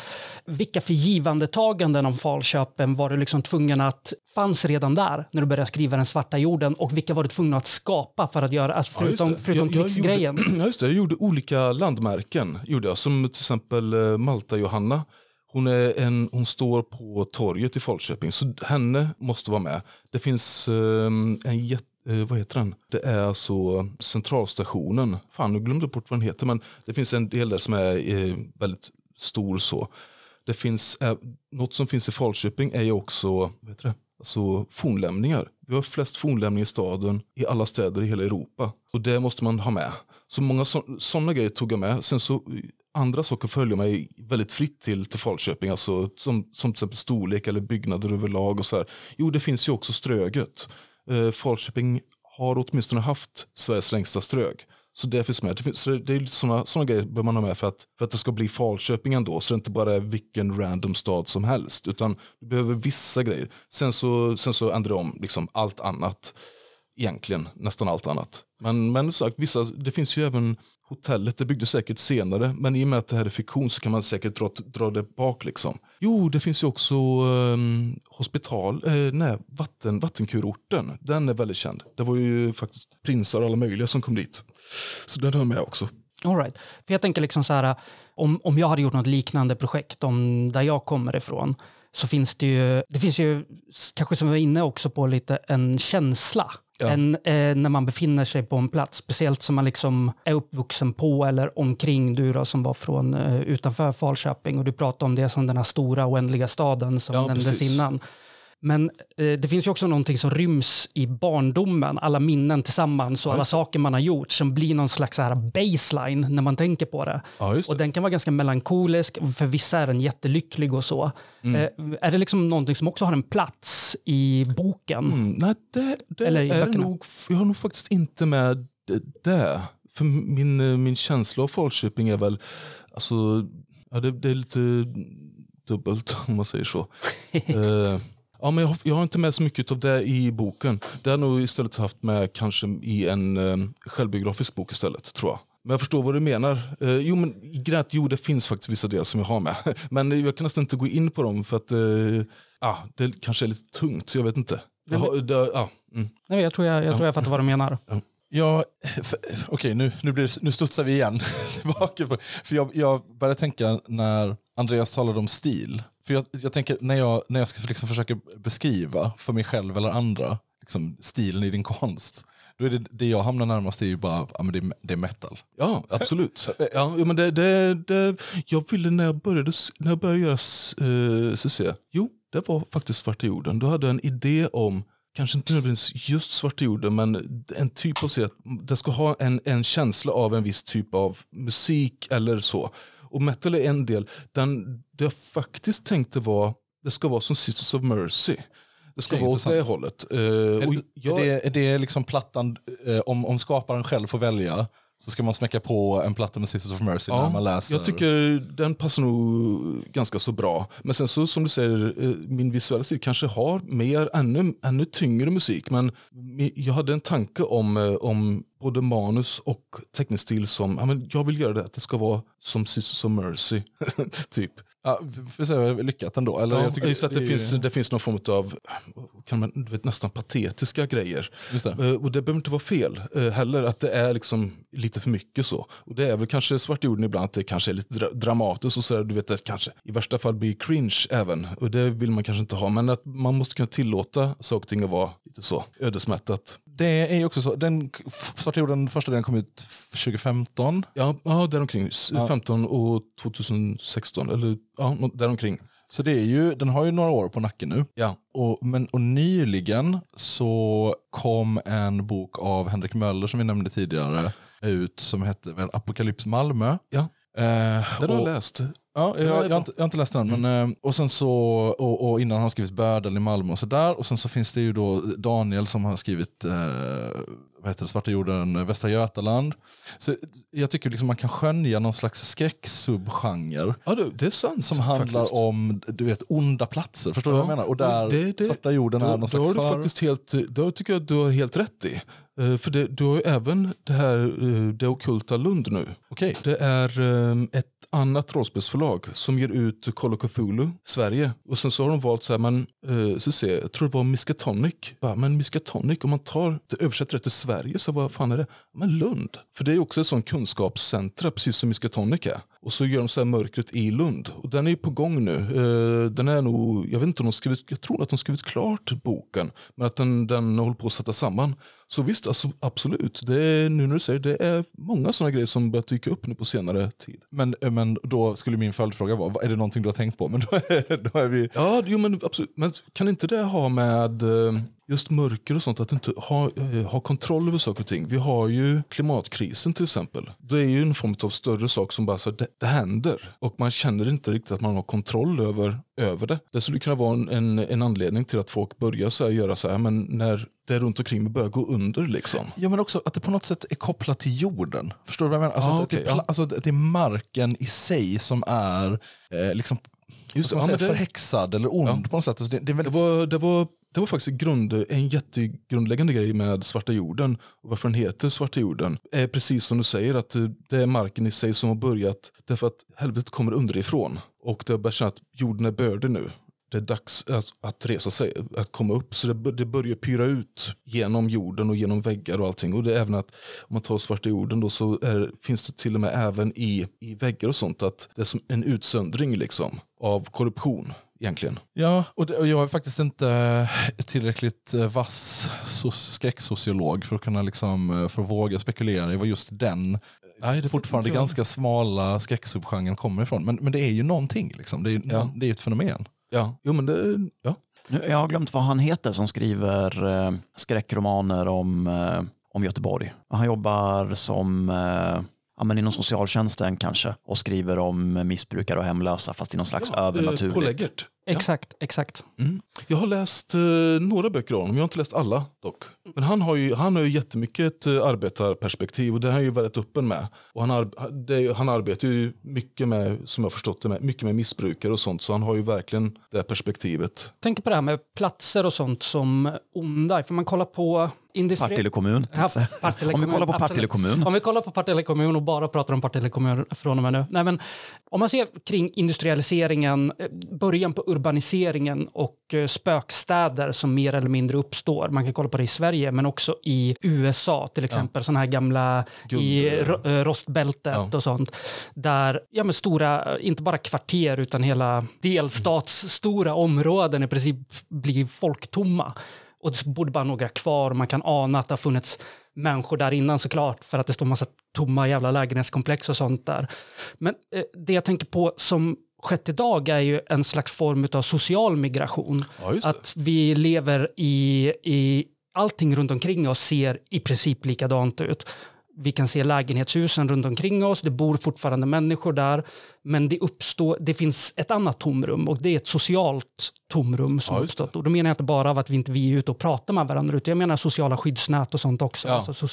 Vilka förgivandetaganden om Falköping var du liksom tvungen att, fanns redan där när du började skriva Den svarta jorden och vilka var du tvungen att skapa för att göra, alltså Ja, förutom, det. förutom Jag- jag krigsgrejen? Gjorde, ja, just det. Jag gjorde olika landmärken. Gjorde jag. Som till exempel eh, Malta-Johanna. Hon, är en, hon står på torget i Falköping, så henne måste vara med. Det finns eh, en jätte eh, vad heter den? Det är alltså centralstationen. Fan, nu glömde jag bort vad den heter. Men det finns en del där som är eh, väldigt stor så. Det finns, eh, något som finns i Falköping är ju också vad heter det? Alltså fornlämningar. Vi har flest fornlämningar i staden i alla städer i hela Europa. Och det måste man ha med. Så många sådana grejer tog jag med. Sen så eh, andra saker följer mig väldigt fritt till, till Falköping. Alltså, som, som till exempel storlek eller byggnader överlag. Och så här. Jo, det finns ju också Ströget. Eh, Falköping har åtminstone haft Sveriges längsta strög. Så det finns med. Det, finns, så det är sådana såna grejer bör man ha med för att, för att det ska bli Falköping ändå. Så det inte bara är vilken random stad som helst. Utan du behöver vissa grejer. Sen så, sen så ändrar jag om liksom allt annat. Egentligen, nästan allt annat. Men, men sagt, vissa, det finns ju även hotellet, det byggdes säkert senare. Men i och med att det här är fiktion så kan man säkert dra, dra det bak. Liksom. Jo, det finns ju också eh, hospital, eh, nej, vatten, vattenkurorten. Den är väldigt känd. Det var ju faktiskt prinsar och alla möjliga som kom dit. Så den har med också. All right. För jag tänker liksom så här, om, om jag hade gjort något liknande projekt om där jag kommer ifrån så finns det ju, det finns ju kanske som vi var inne också på lite en känsla. Ja. En, eh, när man befinner sig på en plats, speciellt som man liksom är uppvuxen på eller omkring du då som var från eh, utanför Falköping och du pratade om det som den här stora oändliga staden som Ja, nämndes precis. innan. Men eh, det finns ju också någonting som ryms i barndomen, alla minnen tillsammans och alla saker man har gjort som blir någon slags så här baseline när man tänker på det. Ja, just Och det. den kan vara ganska melankolisk, för vissa är den jättelycklig och så. Mm. Eh, är det liksom någonting som också har en plats i boken? Mm, nej, det, det Eller i är det nog. Jag har nog faktiskt inte med det. det. För min, eh, min känsla av Falköping är väl, alltså, ja, det, det är lite dubbelt om man säger så. Eh, ja, men jag, har, jag har inte med så mycket av det i boken. Det har jag nog istället haft med kanske i en eh, självbiografisk bok istället, tror jag. Men jag förstår vad du menar. Eh, jo, men att, jo, det finns faktiskt vissa delar som jag har med. Men jag kan nästan inte gå in på dem för att eh, ah, det kanske är lite tungt, jag vet inte. Jag har, det, ja, mm. Nej, jag, tror jag, jag tror jag fattar vad du menar. Ja, för- okej nu, nu, blir det, nu studsar vi igen tillbaka. För jag, jag började tänka när Andreas talade om stil. För jag, jag tänker när jag, när jag ska liksom försöka beskriva för mig själv eller andra liksom, stilen i din konst. Då är det, det jag hamnar närmast är ju bara ja, men det, det är metal. Ja, absolut. Ja, ja, men det, det, det, jag ville när jag började, när jag började göra uh, CC, jo, det var faktiskt Svarta jorden. Då hade en idé om, kanske inte nödvändigtvis just Svarta jorden, men en typ av C. Det ska ha en, en känsla av en viss typ av musik eller så. Och metal är en del. Den, det jag faktiskt tänkte var, det ska vara som Sisters of Mercy. Det ska vara åt det hållet. Eh, Är, och är, jag, det, är det liksom plattan, eh, om, om skaparen själv får välja, så ska man smäcka på en platta med Sisters of Mercy när man läser? Jag tycker den passar nog ganska så bra. Men sen så som du säger, eh, min visuella stil kanske har mer, ännu, ännu tyngre musik. Men jag hade en tanke om, eh, om både manus och teckningsstil som, ja, men jag vill göra det att det ska vara som Sisters of Mercy. typ. Ja, för att säga lyckat ändå. Eller, Ja, jag tycker just att det, är- finns, det finns någon form av kan man, du vet, nästan patetiska grejer. Det. Eh, Och det behöver inte vara fel eh, heller, att det är liksom lite för mycket så. Och det är väl kanske svart jorden ibland, att det kanske är lite dra dramatiskt och så där, du vet, det kanske i värsta fall blir cringe även. Och det vill man kanske inte ha, men att man måste kunna tillåta saker och ting att vara lite så ödesmättat. Det är också så, den Svarta jorden, första delen kom ut 2015. Ja, ja däromkring. Ja. 15 och 2016, eller ja, däromkring. Så det är ju, den har ju några år på nacken nu. Ja. Och, men, och nyligen så kom en bok av Henrik Möller som vi nämnde tidigare ut som hette Apokalyps Malmö. Ja. Eh, Den har jag läst. Ja, jag, jag, har inte, jag har inte läst den. Men, eh, och, sen så, och, och innan har han skrivit Bördel i Malmö och sådär. Och sen så finns det ju då Daniel som har skrivit eh, vad heter det, Svarta jorden, Västra Götaland. Så jag tycker liksom man kan skönja någon slags skräcksubgenre. Ja, det, det är sant. Som handlar faktiskt. om du vet, onda platser. Förstår du vad jag menar? Och där Det- det- Svarta jorden är då, någon då slags har du faktiskt helt, då tycker jag att du har helt rätt i. Eh, För det, du har ju även det här eh, Det Ockulta Lund nu. Okej. Det är eh, ett annat rollspelsförlag som ger ut Call of Cthulhu Sverige. Och sen så har de valt så här, men, eh, så se, jag tror det var Miskatonic. Bara, men Miskatonic, om man tar det översätter det till Sverige, så vad fan är det? Men Lund. För det är också ett sånt kunskapscentra, precis som Miskatonic är. Och så gör de så här mörkret i Lund. Och den är ju på gång nu. Eh, den är nog, jag vet inte om de skrivit, jag tror att de skrivit klart boken. Men att den, den håller på att sätta samman. Så visst, alltså, absolut. Det är, nu när du säger det, är många sådana grejer som börjat dyka upp nu på senare tid. Men, men då skulle min följdfråga vara, är det någonting du har tänkt på? Men då är, då är vi... Ja, jo, men absolut. Men kan inte det ha med eh, just mörker och sånt, att inte ha, eh, ha kontroll över saker och ting? Vi har ju klimatkrisen till exempel. Det är ju en form av större sak som bara så det, det händer och man känner inte riktigt att man har kontroll över, över det. Det skulle kunna vara en, en, en anledning till att folk börjar så här, göra så här, men när det runt omkring mig börjar gå under liksom. Ja men också att det på något sätt är kopplat till jorden. Förstår du vad jag menar? Alltså, Ja, att, det, ja. alltså det är marken i sig som är eh, liksom, Just säga, ja, men det- förhäxad eller ond Ja. på något sätt. Alltså, det, det är Det väldigt... var, det var, det var faktiskt grund, en jättegrundläggande grej med Svarta jorden och varför den heter Svarta jorden är precis som du säger att det är marken i sig som har börjat därför att helvetet kommer underifrån och det har börjat känna att jorden är bördig nu. Det är dags att, att resa sig, att komma upp. Så det, det börjar pyra ut genom jorden och genom väggar och allting. Och det är även att om man tar svarta jorden då så är, finns det till och med även i, i väggar och sånt att det är som en utsöndring liksom av korruption egentligen. Ja, och, det, och jag är faktiskt inte eh, tillräckligt eh, vass so- skräcksociolog för att kunna liksom, eh, för att våga spekulera i vad just den Nej, det fortfarande ganska smala skräcksubgenren kommer ifrån. Men, men det är ju någonting, liksom. det, är, Ja. det är ett fenomen. Ja, jo men det, ja. Nu, jag har glömt vad han heter som skriver eh, skräckromaner om, eh, om Göteborg. Han jobbar som eh, ja, men inom socialtjänsten kanske och skriver om missbrukare och hemlösa fast i någon slags ja, eh, På övernaturligt. läggert. Exakt, exakt. Mm. Jag har läst eh, några böcker av honom, jag har inte läst alla dock. Men han har ju, han har ju jättemycket ett eh, arbetarperspektiv och det är han ju väldigt öppen med. Och han, ar, det, han arbetar ju mycket med, som jag förstått det, med, mycket med missbrukare och sånt. Så han har ju verkligen det perspektivet. Tänk på det här med platser och sånt som onda. För man kollar på industri... Partille kommun. säga. Partille Om vi kollar på absolut. Partille kommun. Om vi kollar på Partille kommun och bara pratar om Partille kommun från och med nu. Nej, men om man ser kring industrialiseringen, eh, början på urbaniseringen och eh, spökstäder som mer eller mindre uppstår. Man kan kolla på det i Sverige men också i USA till exempel. Sådana här gamla Guld- i eh, rostbältet Ja. och sånt. Där ja, men stora, inte bara kvarter utan hela delstatsstora områden i princip blir folktomma. Och det borde bara några kvar man kan ana att det har funnits människor där innan såklart för att det står massa tomma jävla lägenhetskomplex och sånt där. Men eh, det jag tänker på som skett idag är ju en slags form av social migration. Ja. Att vi lever i, i allting runt omkring oss ser i princip likadant ut. Vi kan se lägenhetshusen runt omkring oss, det bor fortfarande människor där, men det, uppstår, det finns ett annat tomrum och det är ett socialt tomrum som Ja, uppstått. Och då menar jag inte bara av att vi inte vi är ute och pratar med varandra, utan jag menar sociala skyddsnät och sånt också. Ja. Alltså,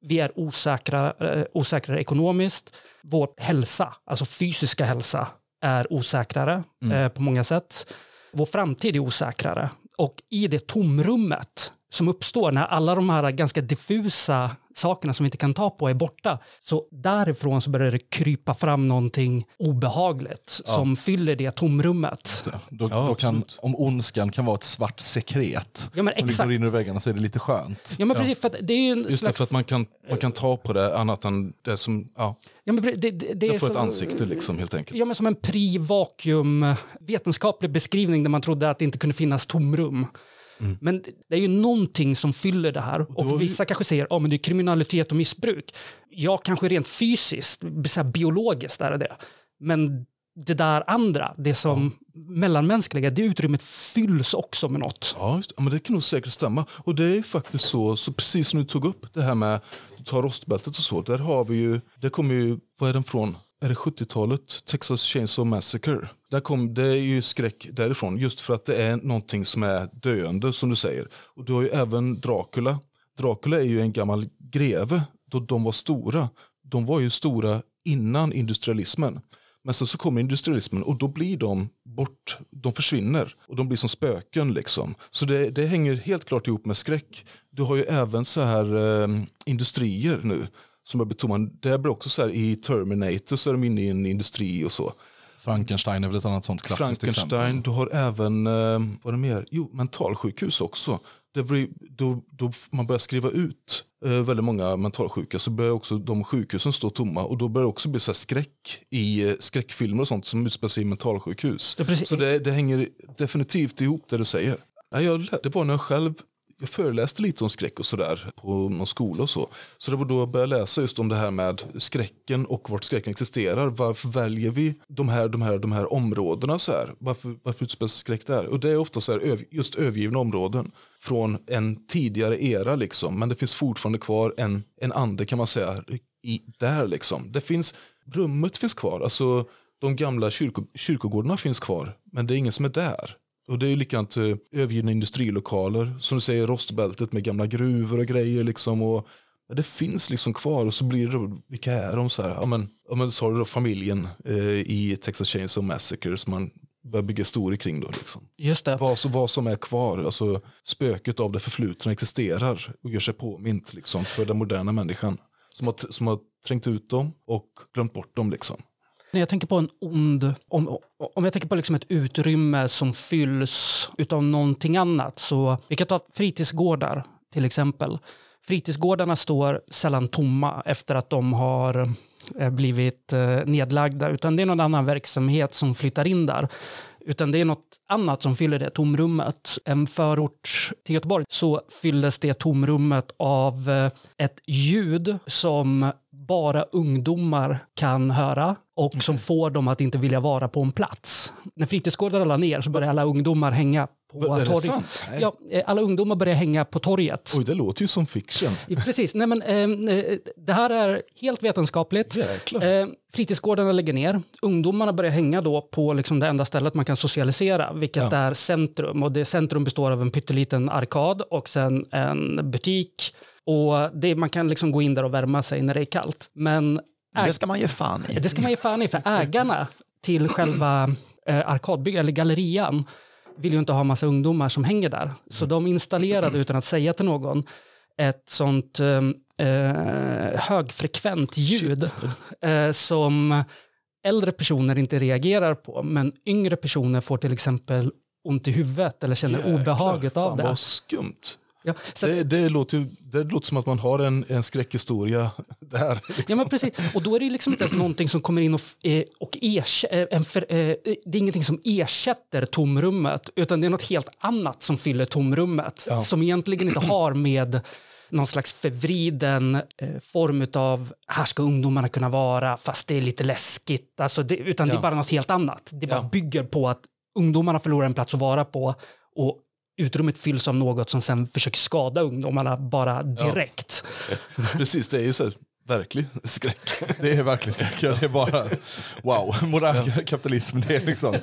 vi är osäkra, eh, osäkrare ekonomiskt. Vår hälsa, alltså fysiska hälsa, är osäkrare Mm. eh, på många sätt. Vår framtid är osäkrare. Och i det tomrummet som uppstår när alla de här ganska diffusa sakerna som vi inte kan ta på är borta, så därifrån så börjar det krypa fram någonting obehagligt som fyller det tomrummet. Det. Då, Ja, då kan, om ondskan kan vara ett svart sekret Ja, men som exakt. går in i väggarna så är det lite skönt. Ja, men precis, för att det är ju en Just det, slags... för att man kan, man kan ta på det annat än det som, ja, Ja, men det, det, det är det får ett så- ansikte liksom helt enkelt. Ja, men som en pri-vakuum vetenskaplig beskrivning där man trodde att det inte kunde finnas tomrum. Men det är ju någonting som fyller det här. Och, vi- vissa kanske säger att oh, det är kriminalitet och missbruk. Ja, kanske rent fysiskt, så här biologiskt är det det. Men det där andra, det som mellanmänskliga, det utrymmet fylls också med något. Ja, ja, men det kan nog säkert stämma. Och det är faktiskt så, så precis som du tog upp det här med du tar rostbältet och så. Där har vi ju, det kommer ju, vad är den från? Är det 70-talet? Texas Chainsaw Massacre. Där kom, det är ju skräck därifrån. Just för att det är någonting som är döende som du säger. Och du har ju även Dracula. Dracula är ju en gammal greve då de var stora. De var ju stora innan industrialismen. Men sen så kommer industrialismen och då blir de bort, de försvinner och de blir som spöken liksom. Så det, det hänger helt klart ihop med skräck. Du har ju även så här eh, industrier nu som jag betonar, det blir också så här i Terminator så är de inne i en industri och så. Frankenstein är väl ett annat sånt klassiskt Frankenstein, exempel. du har även, eh, vad är det mer? Jo, mentalsjukhus också. Det blir, då, då man börjar skriva ut eh, väldigt många mentalsjuka så börjar också de sjukhusen stå tomma och då börjar det också bli så här skräck i eh, skräckfilmer och sånt som utspelar sig i mentalsjukhus. Det Så det, det hänger definitivt ihop det du säger. Ja, jag, det var när jag själv jag föreläste lite om skräck och sådär på någon skola och så. Så det var då jag började läsa just om det här med skräcken och vart skräcken existerar. Varför väljer vi de här, de här, de här områdena så här? Varför, varför utspelar sig skräck där? Och det är ofta så här, just övergivna områden från en tidigare era liksom. Men det finns fortfarande kvar en, en ande kan man säga i, där liksom. Det finns, rummet finns kvar, alltså de gamla kyrko, kyrkogårdarna finns kvar. Men det är ingen som är där. Och det är likadant eh, övergivna industrilokaler, som du säger rostbältet med gamla gruvor och grejer liksom. Och, det finns liksom kvar och så blir det, då, vilka är de så här? Ja men, ja, men så har du då familjen eh, i Texas Chainsaw Massacre som man börjar bygga historia kring då liksom. Just det. Vad, så, vad som är kvar, alltså spöket av det förflutna existerar och gör sig påmint liksom för den moderna människan. Som har, som har trängt ut dem och glömt bort dem liksom. När jag tänker på en ond, om, om jag tänker på liksom ett utrymme som fylls utav någonting annat, så vi kan ta fritidsgårdar till exempel. Fritidsgårdarna står sällan tomma efter att de har eh, blivit eh, nedlagda, utan det är någon annan verksamhet som flyttar in där. Utan det är något annat som fyller det tomrummet. En förort till Göteborg så fylldes det tomrummet av eh, ett ljud som bara ungdomar kan höra och som får dem att inte vilja vara på en plats. När fritidsgårdarna la ner så började alla ungdomar hänga på torget. Ja, eh, alla ungdomar började hänga på torget. Oj, det låter ju som fiction. Ja, Precis. Nej, men, eh, eh, det här är helt vetenskapligt. Eh, fritidsgårdarna lägger ner. Ungdomarna börjar hänga då på liksom det enda stället man kan socialisera, vilket är centrum. Och det centrum består av en pytteliten arkad och sen en butik. Och det, man kan liksom gå in där och värma sig när det är kallt. Men Det ska man ge fan i. det ska man ge fan i, för ägarna till själva eh, arkadbygget, eller gallerian, vill ju inte ha massa ungdomar som hänger där. Så de installerade, utan att säga till någon, ett sånt eh, eh, högfrekvent ljud eh, som äldre personer inte reagerar på, men yngre personer får till exempel ont i huvudet eller känner Jäklar, obehaget av det. Vad skumt. Ja, så, Det, det, låter, ju- det låter som att man har en, en skräckhistoria där. Liksom. Ja, men precis. Och då är det liksom inte ens någonting som kommer in och, eh, och erk- eh, för, eh, det är ingenting som ersätter tomrummet, utan det är något helt annat som fyller tomrummet, Ja. som egentligen inte har med någon slags förvriden form av här ska ungdomarna kunna vara fast det är lite läskigt, alltså det, utan det Ja. är bara något helt annat. Det bara bygger på att ungdomarna förlorar en plats att vara på och utrymmet fylls av något som sen försöker skada ungdomarna bara direkt. Precis, det är ju så här, verklig skräck. Det är verkligen skräck. Ja, Det är bara wow, modern kapitalism. Det, är liksom,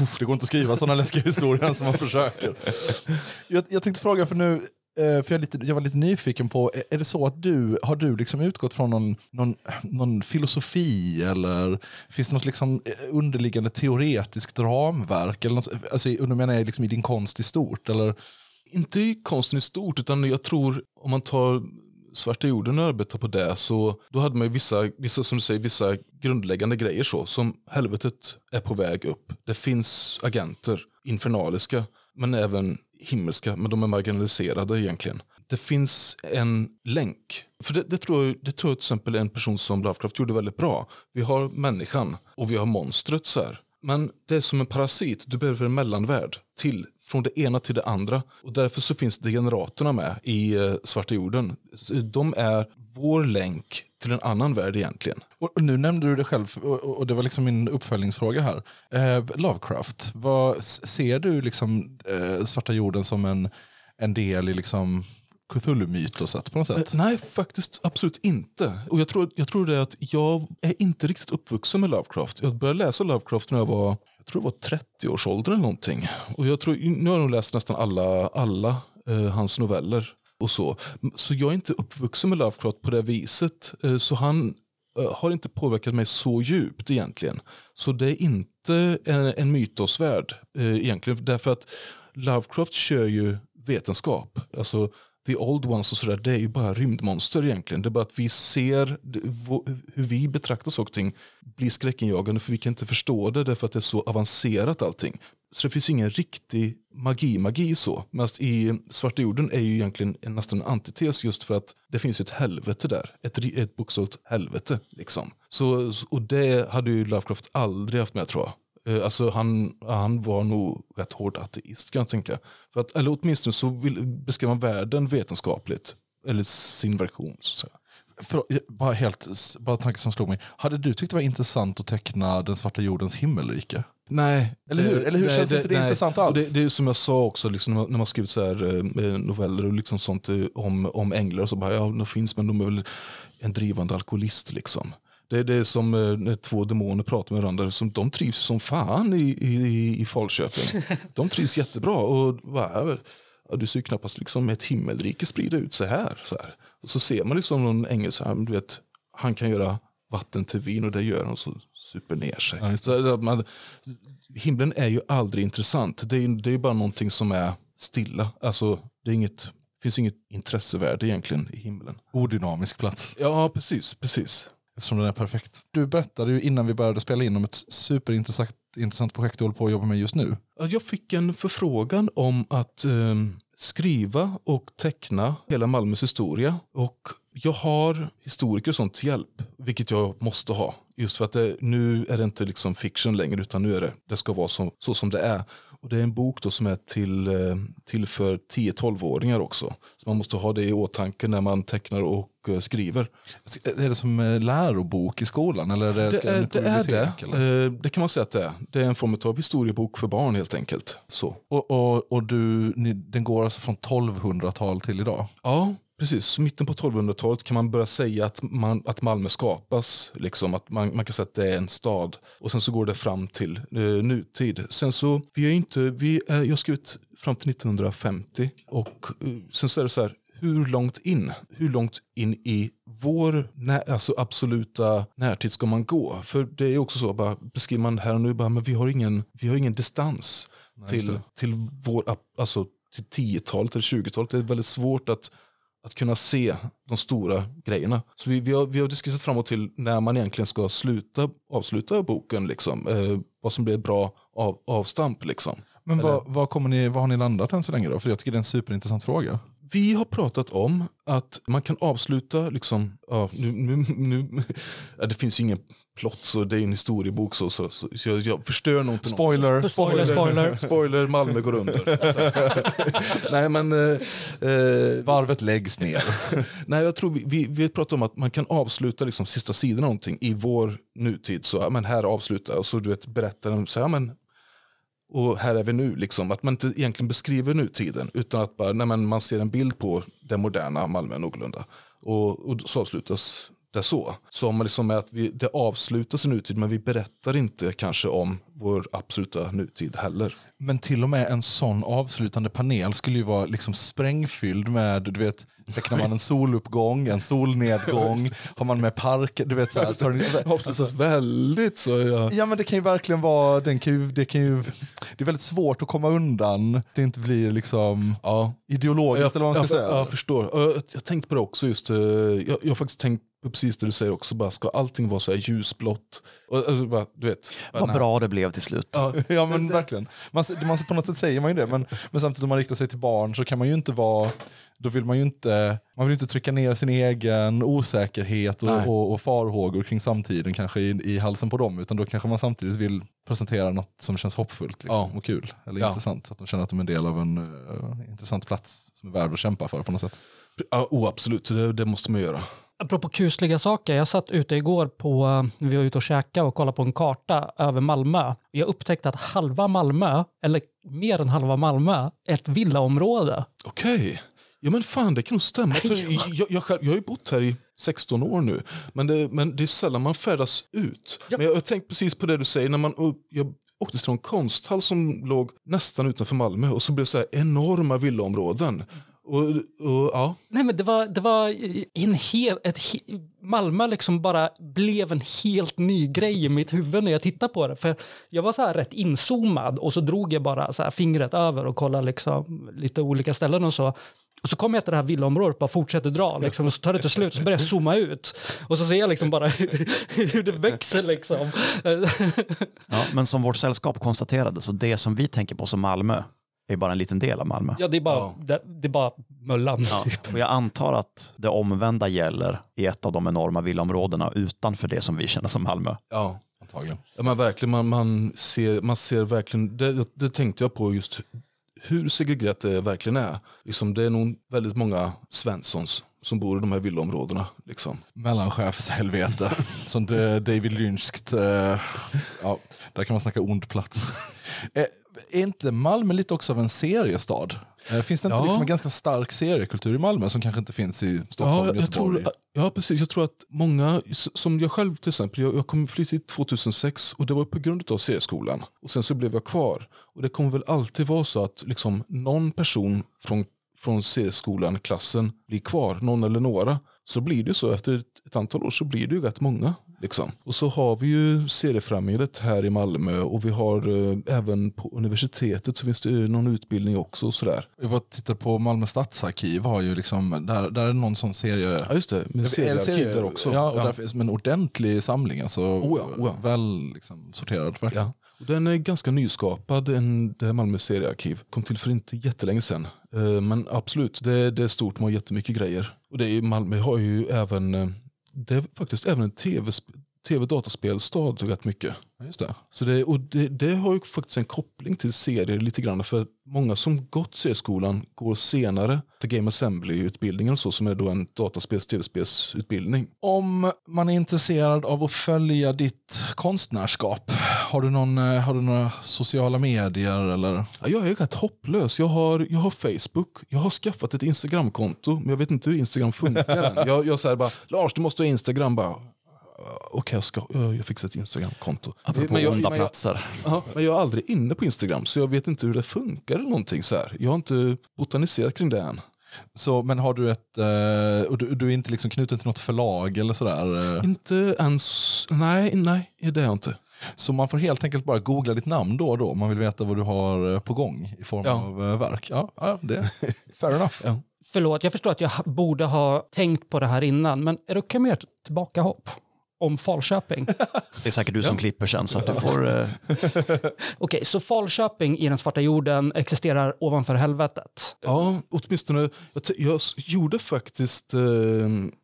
uff, det går inte att skriva sådana läskiga historier som man försöker. Jag, jag tänkte fråga, för nu Eh, för jag, är lite, jag var lite nyfiken på, är- det så att du har du liksom utgått från någon, någon, någon filosofi eller finns det något liksom eh, underliggande teoretiskt ramverk? Eller något, alltså, nu menar jag liksom i din konst i stort? Eller? Inte i konsten i stort, utan jag tror om man tar Svarta jorden och arbetar på det så då hade man ju vissa, vissa, som du säger, vissa grundläggande grejer så som helvetet är på väg upp. Det finns agenter, infernaliska, men även himmelska, men de är marginaliserade egentligen. Det finns en länk. För det, det, tror jag, det tror jag till exempel en person som Lovecraft gjorde väldigt bra. Vi har människan och vi har monstret så här. Men det är som en parasit, du behöver en mellanvärld till från det ena till det andra. Och därför så finns degeneraterna med i eh, Svarta jorden. De är vår länk till en annan värld egentligen. Och nu nämnde du det själv, och, det var liksom min uppföljningsfråga här. Eh, Lovecraft, vad, ser du liksom, eh, Svarta jorden som en, en del i liksom Cthulhu-mytoset på något sätt? Nej, faktiskt absolut inte. Och jag tror, jag tror det att jag är inte riktigt uppvuxen med Lovecraft. Jag började läsa Lovecraft när jag var, tror det var 30-årsåldern eller någonting. Och jag tror, nu har jag nog läst nästan alla, alla eh, hans noveller och så. Så jag är inte uppvuxen med Lovecraft på det viset. Eh, så han eh, har inte påverkat mig så djupt egentligen. Så det är inte en, en mytosvärld eh, egentligen. Därför att Lovecraft kör ju vetenskap. Alltså The Old Ones och sådär, det är ju bara rymdmonster egentligen. Det är bara att vi ser hur vi betraktar saker och ting blir skräckinjagande för vi kan inte förstå det därför att det är så avancerat allting. Så det finns ingen riktig magi-magi så. Men i Svarta jorden är ju egentligen en, nästan en antites just för att det finns ju ett helvete där. Ett, ett bokstavligt helvete liksom. Så, och det hade ju Lovecraft aldrig haft med tror jag. Eh, Alltså han, han var nog rätt hård ateist kan jag tänka. För att, eller åtminstone så vill, beskrev han världen vetenskapligt. Eller sin version så att säga. För, bara helt, bara en tanke som slog mig. Hade du tyckt det var intressant att teckna den svarta jordens himmelrike? Nej. Eller hur? Eller hur? Känns inte det intressant alls? Det, det är som jag sa också, liksom, när man- skrivit så här, eh, noveller och liksom sånt eh, om, om änglar. Så bara, ja, de finns men de är väl en drivande alkoholist. Liksom. Det, det är som eh, när två demoner pratar med varandra. Som, de trivs som fan i, i, i Falköping. De trivs jättebra. Och, bara, du ser ju knappast liksom ett himmelrike sprida ut så här. Så här. Och så ser man liksom någon ängel så här, du vet, han kan göra vatten till vin och det gör han och så super ner sig. Ja, så att man, himlen är ju aldrig intressant. Det är, ju- det är bara någonting som är stilla. Alltså, det är inget, finns inget intressevärde egentligen i himlen. Odynamisk plats. Ja, precis. precis. Eftersom den är perfekt. Du berättade ju innan vi började spela in om ett superintressant intressant projekt du håller på att jobba med just nu. Jag fick en förfrågan om att eh, skriva och teckna hela Malmös historia. Och jag har historiker och sånt till hjälp, vilket jag måste ha. Just för att det, nu är det inte liksom fiction längre, utan nu är det, det ska vara så, så som det är. Och det är en bok då som är till, eh, till för 10-12-åringar också. Så man måste ha det i åtanke när man tecknar och eh, skriver. Är det som eh, lärobok i skolan? Eller är det, Det är det. Är det. det kan man säga att det är. Det är en form av historiebok för barn helt enkelt. Så. Och, och, och du, ni, den går alltså från 1200-tal till idag? Ja, precis. Mitten på 1200-talet kan man börja säga att, man, att Malmö skapas. Liksom, att man, man kan säga att det är en stad. Och sen så går det fram till eh, nutid. Sen så, vi är inte, vi är, jag har skrivit fram till 1950 och eh, sen så är det så här, hur långt in, hur långt in i vår nä, alltså absoluta närtid ska man gå? För det är också så, bara, beskriver man här och nu, bara, men vi har ingen, vi har ingen distans just till, till, vår, alltså, till 10-talet eller 20-talet. Det är väldigt svårt att, att kunna se de stora grejerna. Så vi, vi, har, vi har diskuterat fram och till när man egentligen ska sluta, avsluta boken, liksom, eh, vad som blir ett bra av, avstamp. Liksom. Men vad, vad, kommer ni, vad har ni landat än så länge då? För jag tycker det är en superintressant fråga. Vi har pratat om att man kan avsluta, liksom, ja, nu, nu, nu, ja, det finns ju ingen plott så det är en historiebok så, så, så, så jag, jag förstör nog inte något. Spoiler! Spoiler, spoiler. Spoiler, Malmö går under. nej men, eh, eh, Varvet läggs ner. nej, jag tror vi, vi, vi pratar om att man kan avsluta liksom, sista sidan av någonting i vår nutid. Så ja, men här avslutar och så du vet, berättaren säger ja, men och här är vi nu. Liksom. Att man inte egentligen beskriver nutiden utan att bara, nej, man ser en bild på det moderna Malmö någorlunda. Och, och så avslutas det så. Så om man liksom är att vi, det avslutas i nutid men vi berättar inte kanske om vår absoluta nutid heller. Men till och med en sån avslutande panel skulle ju vara liksom sprängfylld med, du vet, tecknar man en soluppgång, en solnedgång, har man med park, du vet så här. tar avslutas väldigt så. Ja. Ja men det kan ju verkligen vara, den kan ju, det, kan ju, det är väldigt svårt att komma undan, att det inte blir liksom Ja. ideologiskt eller vad man ska jag, säga. Jag förstår. Och Jag, jag tänkte på det också. just. eh, Jag, jag har faktiskt tänkt på precis det du säger också. Bara, ska allting vara så här ljusblått? Alltså, bara, du vet. Bara, Vad nej. bra det blev till slut. Ja, ja men verkligen. Man, man, på något sätt säger man ju det, men, men samtidigt om man riktar sig till barn så kan man ju inte vara, då vill man ju inte, man vill inte trycka ner sin egen osäkerhet och, och, och farhågor kring samtiden kanske i, i halsen på dem, utan då kanske man samtidigt vill presentera något som känns hoppfullt liksom, Ja. och kul, eller Ja. intressant, så att de känner att de är en del av en eh, intressant plats som är värd att kämpa för på något sätt. Ja, oh, absolut, det, det måste man göra. Apropå kusliga saker, jag satt ute igår på, eh, vi var ute och käkade och kollade på en karta över Malmö. Jag upptäckte att halva Malmö, eller mer än halva Malmö, är ett villaområde. Okej. Ja men fan det kan nog stämma. För jag, jag, själv, jag har ju bott här i 16 år nu. Men det, men det är sällan man färdas ut. Men jag har tänkt precis på det du säger. När man, jag åkte till en konsthall som låg nästan utanför Malmö. Och så blev det så här enorma villaområden. Och, och, ja. Nej, men det var, det var en hel, ett, Malmö liksom bara blev en helt ny grej i mitt huvud när jag tittade på det. För jag var så här rätt inzoomad och så drog jag bara så fingret över och kollade liksom lite olika ställen och så. Och så kommer jag till det här villaområdet och bara fortsätter dra. Liksom, och så tar det till slut och så börjar jag zooma ut. Och så ser jag liksom bara hur det växer. Liksom. Ja, men som vårt sällskap konstaterade, så det som vi tänker på som Malmö är bara en liten del av Malmö. Ja, det är bara, Ja. det, det är bara Möllan. Ja, Typ. och jag antar att det omvända gäller i ett av de enorma villaområdena utanför det som vi känner som Malmö. ja. Antagligen. Ja, men verkligen, man, man, ser, man ser verkligen, det, det tänkte jag på just hur segregerat det verkligen är. Liksom, det är nog väldigt många Svenssons som bor i de här villaområdena. Liksom. Mellanchefshelvete, som David Lynchskt, eh, ja, där kan man snacka ond plats. Eh, är inte Malmö lite också av en seriestad? Eh, finns det inte Ja. liksom en ganska stark seriekultur i Malmö som kanske inte finns i Stockholm, Ja, jag Göteborg? tror, ja, precis. Jag tror att många, som jag själv till exempel, jag, jag kom flytta hit 2006 och det var på grund av C-skolan. Och sen så blev jag kvar. Och det kommer väl alltid vara så att liksom, någon person från, från C-skolan, klassen, blir kvar, någon eller några. Så blir det så efter ett, ett antal år så blir det ju rätt många. Liksom. Och så har vi ju seriefrämjandet här i Malmö och vi har eh, även på universitetet så finns det någon utbildning också. Och sådär. Jag var och tittade på Malmö stadsarkiv, har ju liksom, där, där är någon sån serie... Ja just det, med seriearkiv serie- där också. Ja, och där finns en ordentlig samling. Alltså, Oh ja, oh ja. Väl liksom, sorterad. Ja. Och den är ganska nyskapad, en, det här Malmö seriearkiv. Kom till för inte jättelänge sedan. Eh, Men absolut, det, det är stort, man har jättemycket grejer. Och det är, Malmö har ju även, eh, det är faktiskt även en tv, tv-dataspelstad rätt mycket. Just det. Så det, och det, det har ju faktiskt en koppling till serier lite grann. För många som gått C-skolan går senare till Game Assembly-utbildningen så, som är då en dataspels tv-spelsutbildning. Om man är intresserad av att följa ditt konstnärskap, har du, någon, eh, har du några sociala medier? Eller? Ja, jag är rätt hopplös. Jag har, jag har Facebook, jag har skaffat ett Instagramkonto, men jag vet inte hur Instagram funkar än. Jag, jag säger bara, Lars du måste ha Instagram. Bara, Okej, jag, ska, jag fixar ett Instagramkonto. Apropå Men jag- onda men jag- platser. Ja, men jag är aldrig inne på Instagram, så jag vet inte hur det funkar eller någonting så här. Jag har inte botaniserat kring det än. Så, men har du ett, eh, och du, du är inte liksom knuten till något förlag eller sådär? eh? Inte ens, nej, nej, det är jag inte. Så man får helt enkelt bara googla ditt namn då och då om man vill veta vad du har eh, på gång i form Ja. av eh, verk. Ja, ja det fair enough. Ja. Förlåt, jag förstår att jag borde ha tänkt på det här innan, men är det okej med ett tillbakahopp om Falköping? Det är säkert du som klipper sen så att du får... Eh, Okej, så Falköping i den svarta jorden existerar ovanför helvetet. Ja, åtminstone. Jag, jag gjorde faktiskt, eh,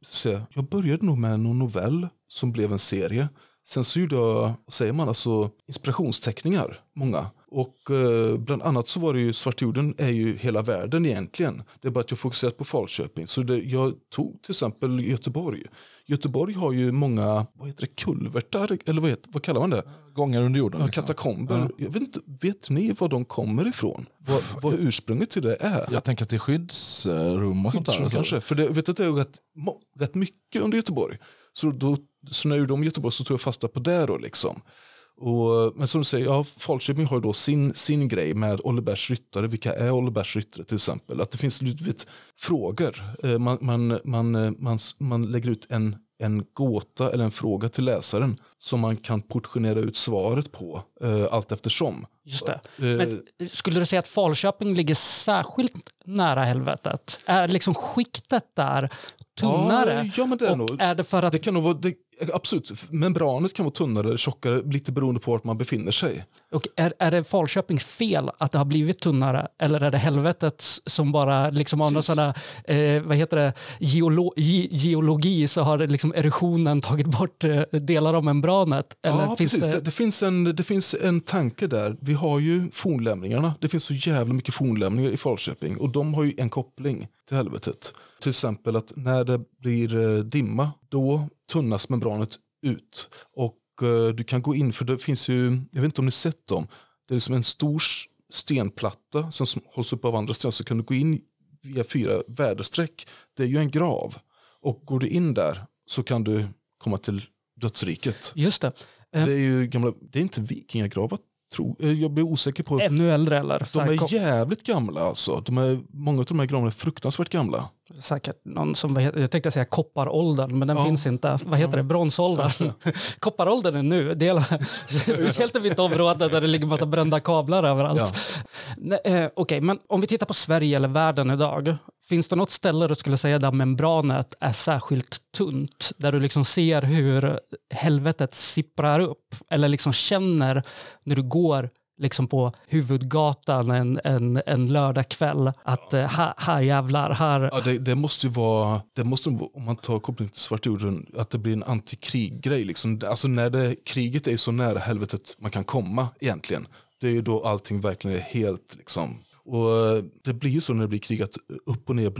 se, jag började nog med någon novell som blev en serie. Sen så gjorde jag, säger man, alltså inspirationsteckningar, många. Och eh, bland annat så var det ju Svartjorden är ju hela världen egentligen. Det är bara att jag fokuserat på Falköping. Så det, jag tog till exempel Göteborg. Göteborg har ju många, vad heter det, kulvertar, eller vad, heter, vad kallar man det? Gångar under jorden. Ja, liksom. katakomber. Ja. Jag vet, inte, vet ni var de kommer ifrån? Vad, vad ursprunget till det är? Jag tänker att det är skyddsrum och sånt där. Alltså. kanske. För det, vet att det är rätt, rätt mycket under Göteborg. Så, då, så när jag gjorde om Göteborg så tog jag fasta på det. Då, liksom. Och, men som du säger, ja, Falköping har ju då sin, sin grej med Ollebergs ryttare. Vilka är Ollebergs ryttare till exempel? Att det finns vet, frågor. Eh, Man, man, man, eh, man, man lägger ut en, en gåta eller en fråga till läsaren som man kan portionera ut svaret på eh, allt eftersom. Just det. Eh, Men skulle du säga att Falköping ligger särskilt nära helvetet? Är liksom skiktet där tunnare? Ja, ja, men det är och nog- är det för att Det kan nog vara, det, absolut, membranet kan vara tunnare eller tjockare lite beroende på vart man befinner sig. Och är, är det Falköpings fel att det har blivit tunnare eller är det helvetets som bara liksom av någon där, eh, vad heter det, geolo ge, geologi så har det liksom erosionen tagit bort eh, delar av membranet? Eller ja, finns precis. Det... det, Det, finns en, det finns en tanke där. Vi har ju fornlämningarna. Det finns så jävla mycket fornlämningar i Falköping och de har ju en koppling till helvetet. Till exempel att när det blir eh, dimma då tunnas membranet ut. Och du kan gå in, för det finns ju, jag vet inte om ni sett dem, det är som en stor stenplatta som hålls upp av andra stenar så kan du gå in via fyra väderstreck. Det är ju en grav. Och går du in där så kan du komma till dödsriket. just det, Det är ju gamla, det är inte vikingagravar, tro, eh, jag blir osäker på. ännu äldre eller? De är jävligt gamla alltså. De är, många av de här gravarna är fruktansvärt gamla. Säkert någon som, jag tänkte säga kopparåldern, men den Ja. finns inte. Vad heter det? Bronsåldern. Kopparåldern är nu. Det är, speciellt i mitt område där det ligger massa brända kablar överallt. Ja. Eh, Okej, men om vi tittar på Sverige eller världen idag. Finns det något ställe du skulle säga där membranet är särskilt tunt? Där du liksom ser hur helvetet sipprar upp? Eller liksom känner när du går liksom på huvudgatan en, en, en lördagkväll att eh, här, här jävlar, här... Ja, det, det måste ju vara, det måste, om man tar koppling till Svarta jorden, att det blir en antikriggrej. Liksom. Alltså när det, kriget är så nära helvetet man kan komma egentligen. Det är ju då allting verkligen är helt liksom. Och eh, det blir ju så när det blir krig att upp och ner,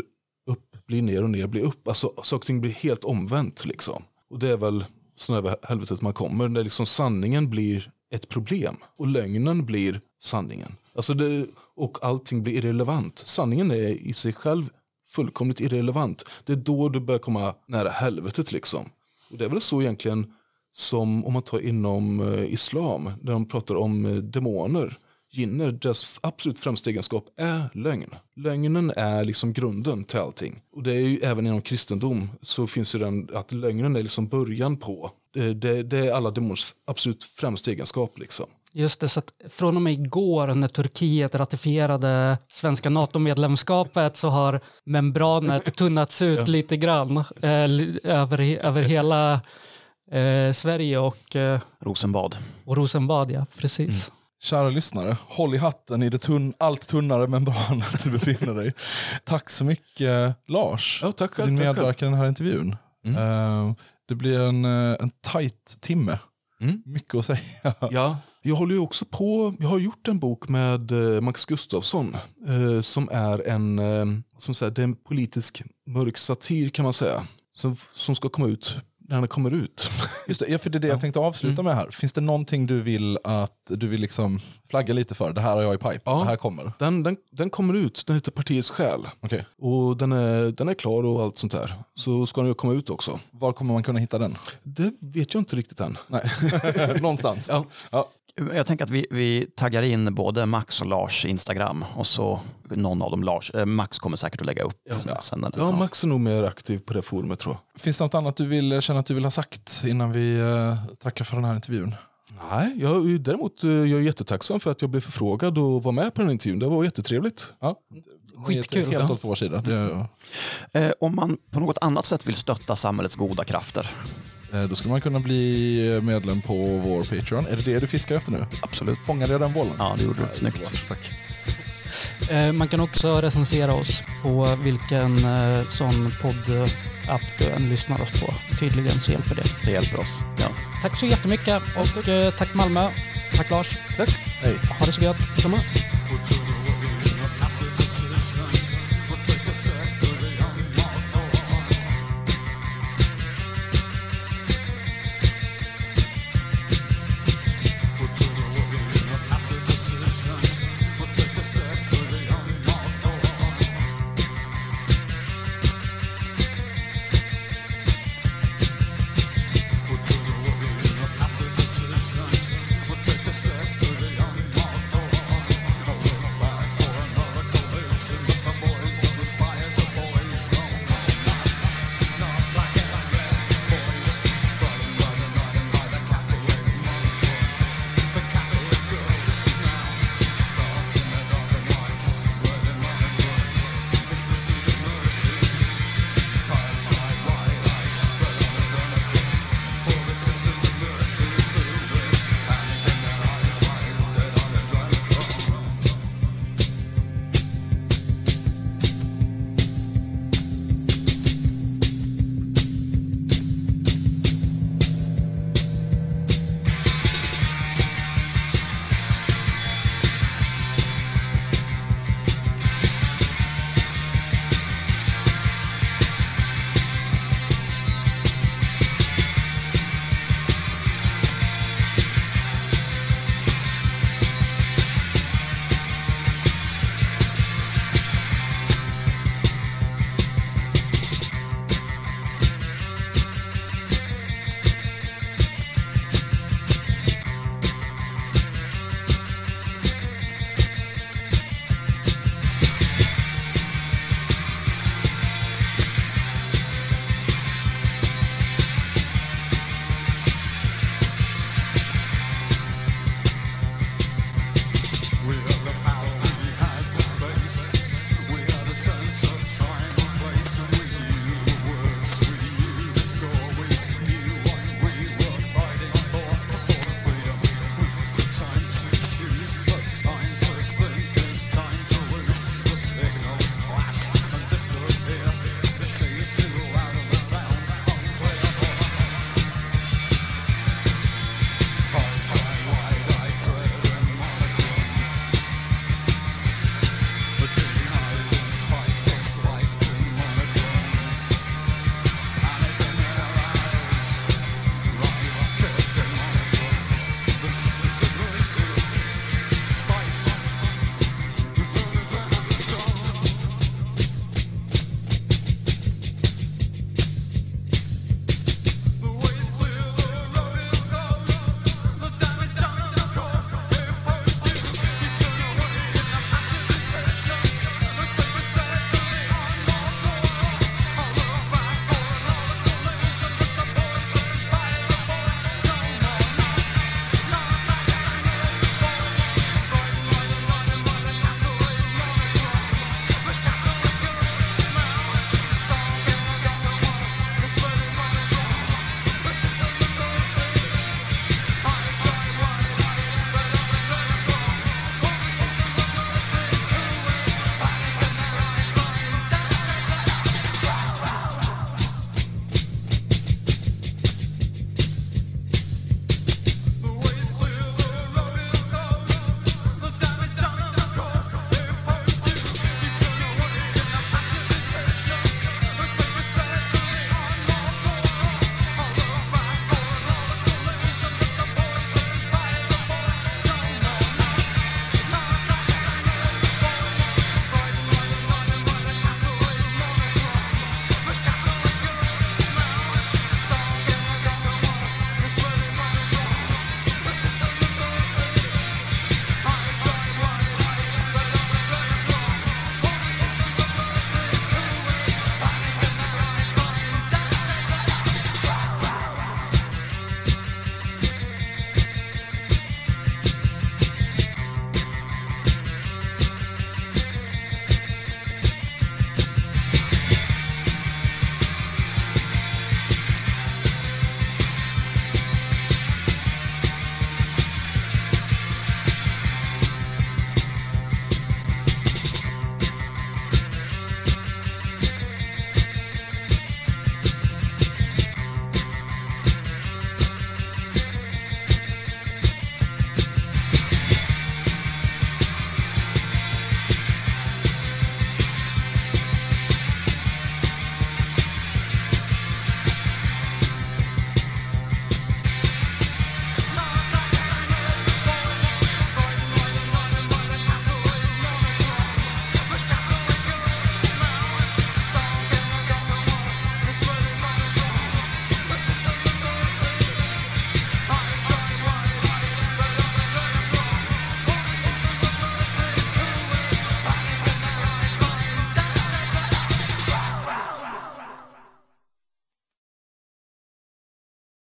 upp blir ner och ner blir upp. Alltså saker och ting blir helt omvänt liksom. Och det är väl så nära helvetet man kommer. När liksom sanningen blir ett problem och lögnen blir sanningen. Alltså det, och allting blir irrelevant. Sanningen är i sig själv fullkomligt irrelevant. Det är då du börjar komma nära helvetet liksom. Och det är väl så egentligen som om man tar inom eh, islam, där de pratar om eh, demoner, jinner, deras absolut främsta egenskap är lögn. Lögnen är liksom grunden till allting. Och det är ju även inom kristendom så finns ju den att lögnen är liksom början på, det, det, det är alla demoners absolut främsta egenskap liksom. Just det, så att från och med igår när Turkiet ratifierade svenska NATO-medlemskapet så har membranet tunnats ut lite grann eh, över, över hela eh, Sverige och, eh, Rosenbad. och Rosenbad. Ja, precis. Kära lyssnare, håll i hatten i det tunn, allt tunnare membranet du befinner dig. Tack så mycket Lars Ja, tack för själv, din tack själv. medverkan i den här intervjun. Eh, det blir en, eh, en tight timme. Mm. Mycket att säga. Ja, jag håller ju också på, jag har gjort en bok med eh, Max Gustafsson eh, som är en, eh, som säger, det är en politisk mörk satir kan man säga. Som, som ska komma ut när den kommer ut. Just det, ja, för det är det jag tänkte avsluta Mm. med här. Finns det någonting du vill att du vill liksom flagga lite för? Det här har jag i pipe. Ja. Det här kommer. Den, den, den kommer ut, den heter Partiets själ. Okej. Och den är, den är klar och allt sånt där. Så ska den ju komma ut också. Var kommer man kunna hitta den? Det vet jag inte riktigt än. Nej. Någonstans. Ja. Ja. Jag tänker att vi, vi taggar in både Max och Lars Instagram och så någon av dem, Lars. Eh, Max kommer säkert att lägga upp sen. när det Ja. Max är nog mer aktiv på det forumet tror jag. Finns det något annat du vill, känner att du vill ha sagt innan vi eh, tackar för den här intervjun? Nej, jag däremot eh, jag är jättetacksam för att jag blev förfrågad och var med på den intervjun. Det var jättetrevligt. Ja. Skitkul. Helt Ja. åt på vår sida. Det, är- Eh, om man på något annat sätt vill stötta samhällets goda krafter. Eh, då skulle man kunna bli medlem på vår Patreon. Är det det du fiskar efter nu? Absolut. Fångade jag den bollen? Ja, det gjorde du. Snyggt. Tack. Eh, man kan också recensera oss på vilken eh, sån poddapp du än lyssnar oss på. Tydligen så hjälper det. Det hjälper oss. Ja. Tack så jättemycket och tack Malmö. Tack Lars. Tack. Hej. Ha det så gött. Samma.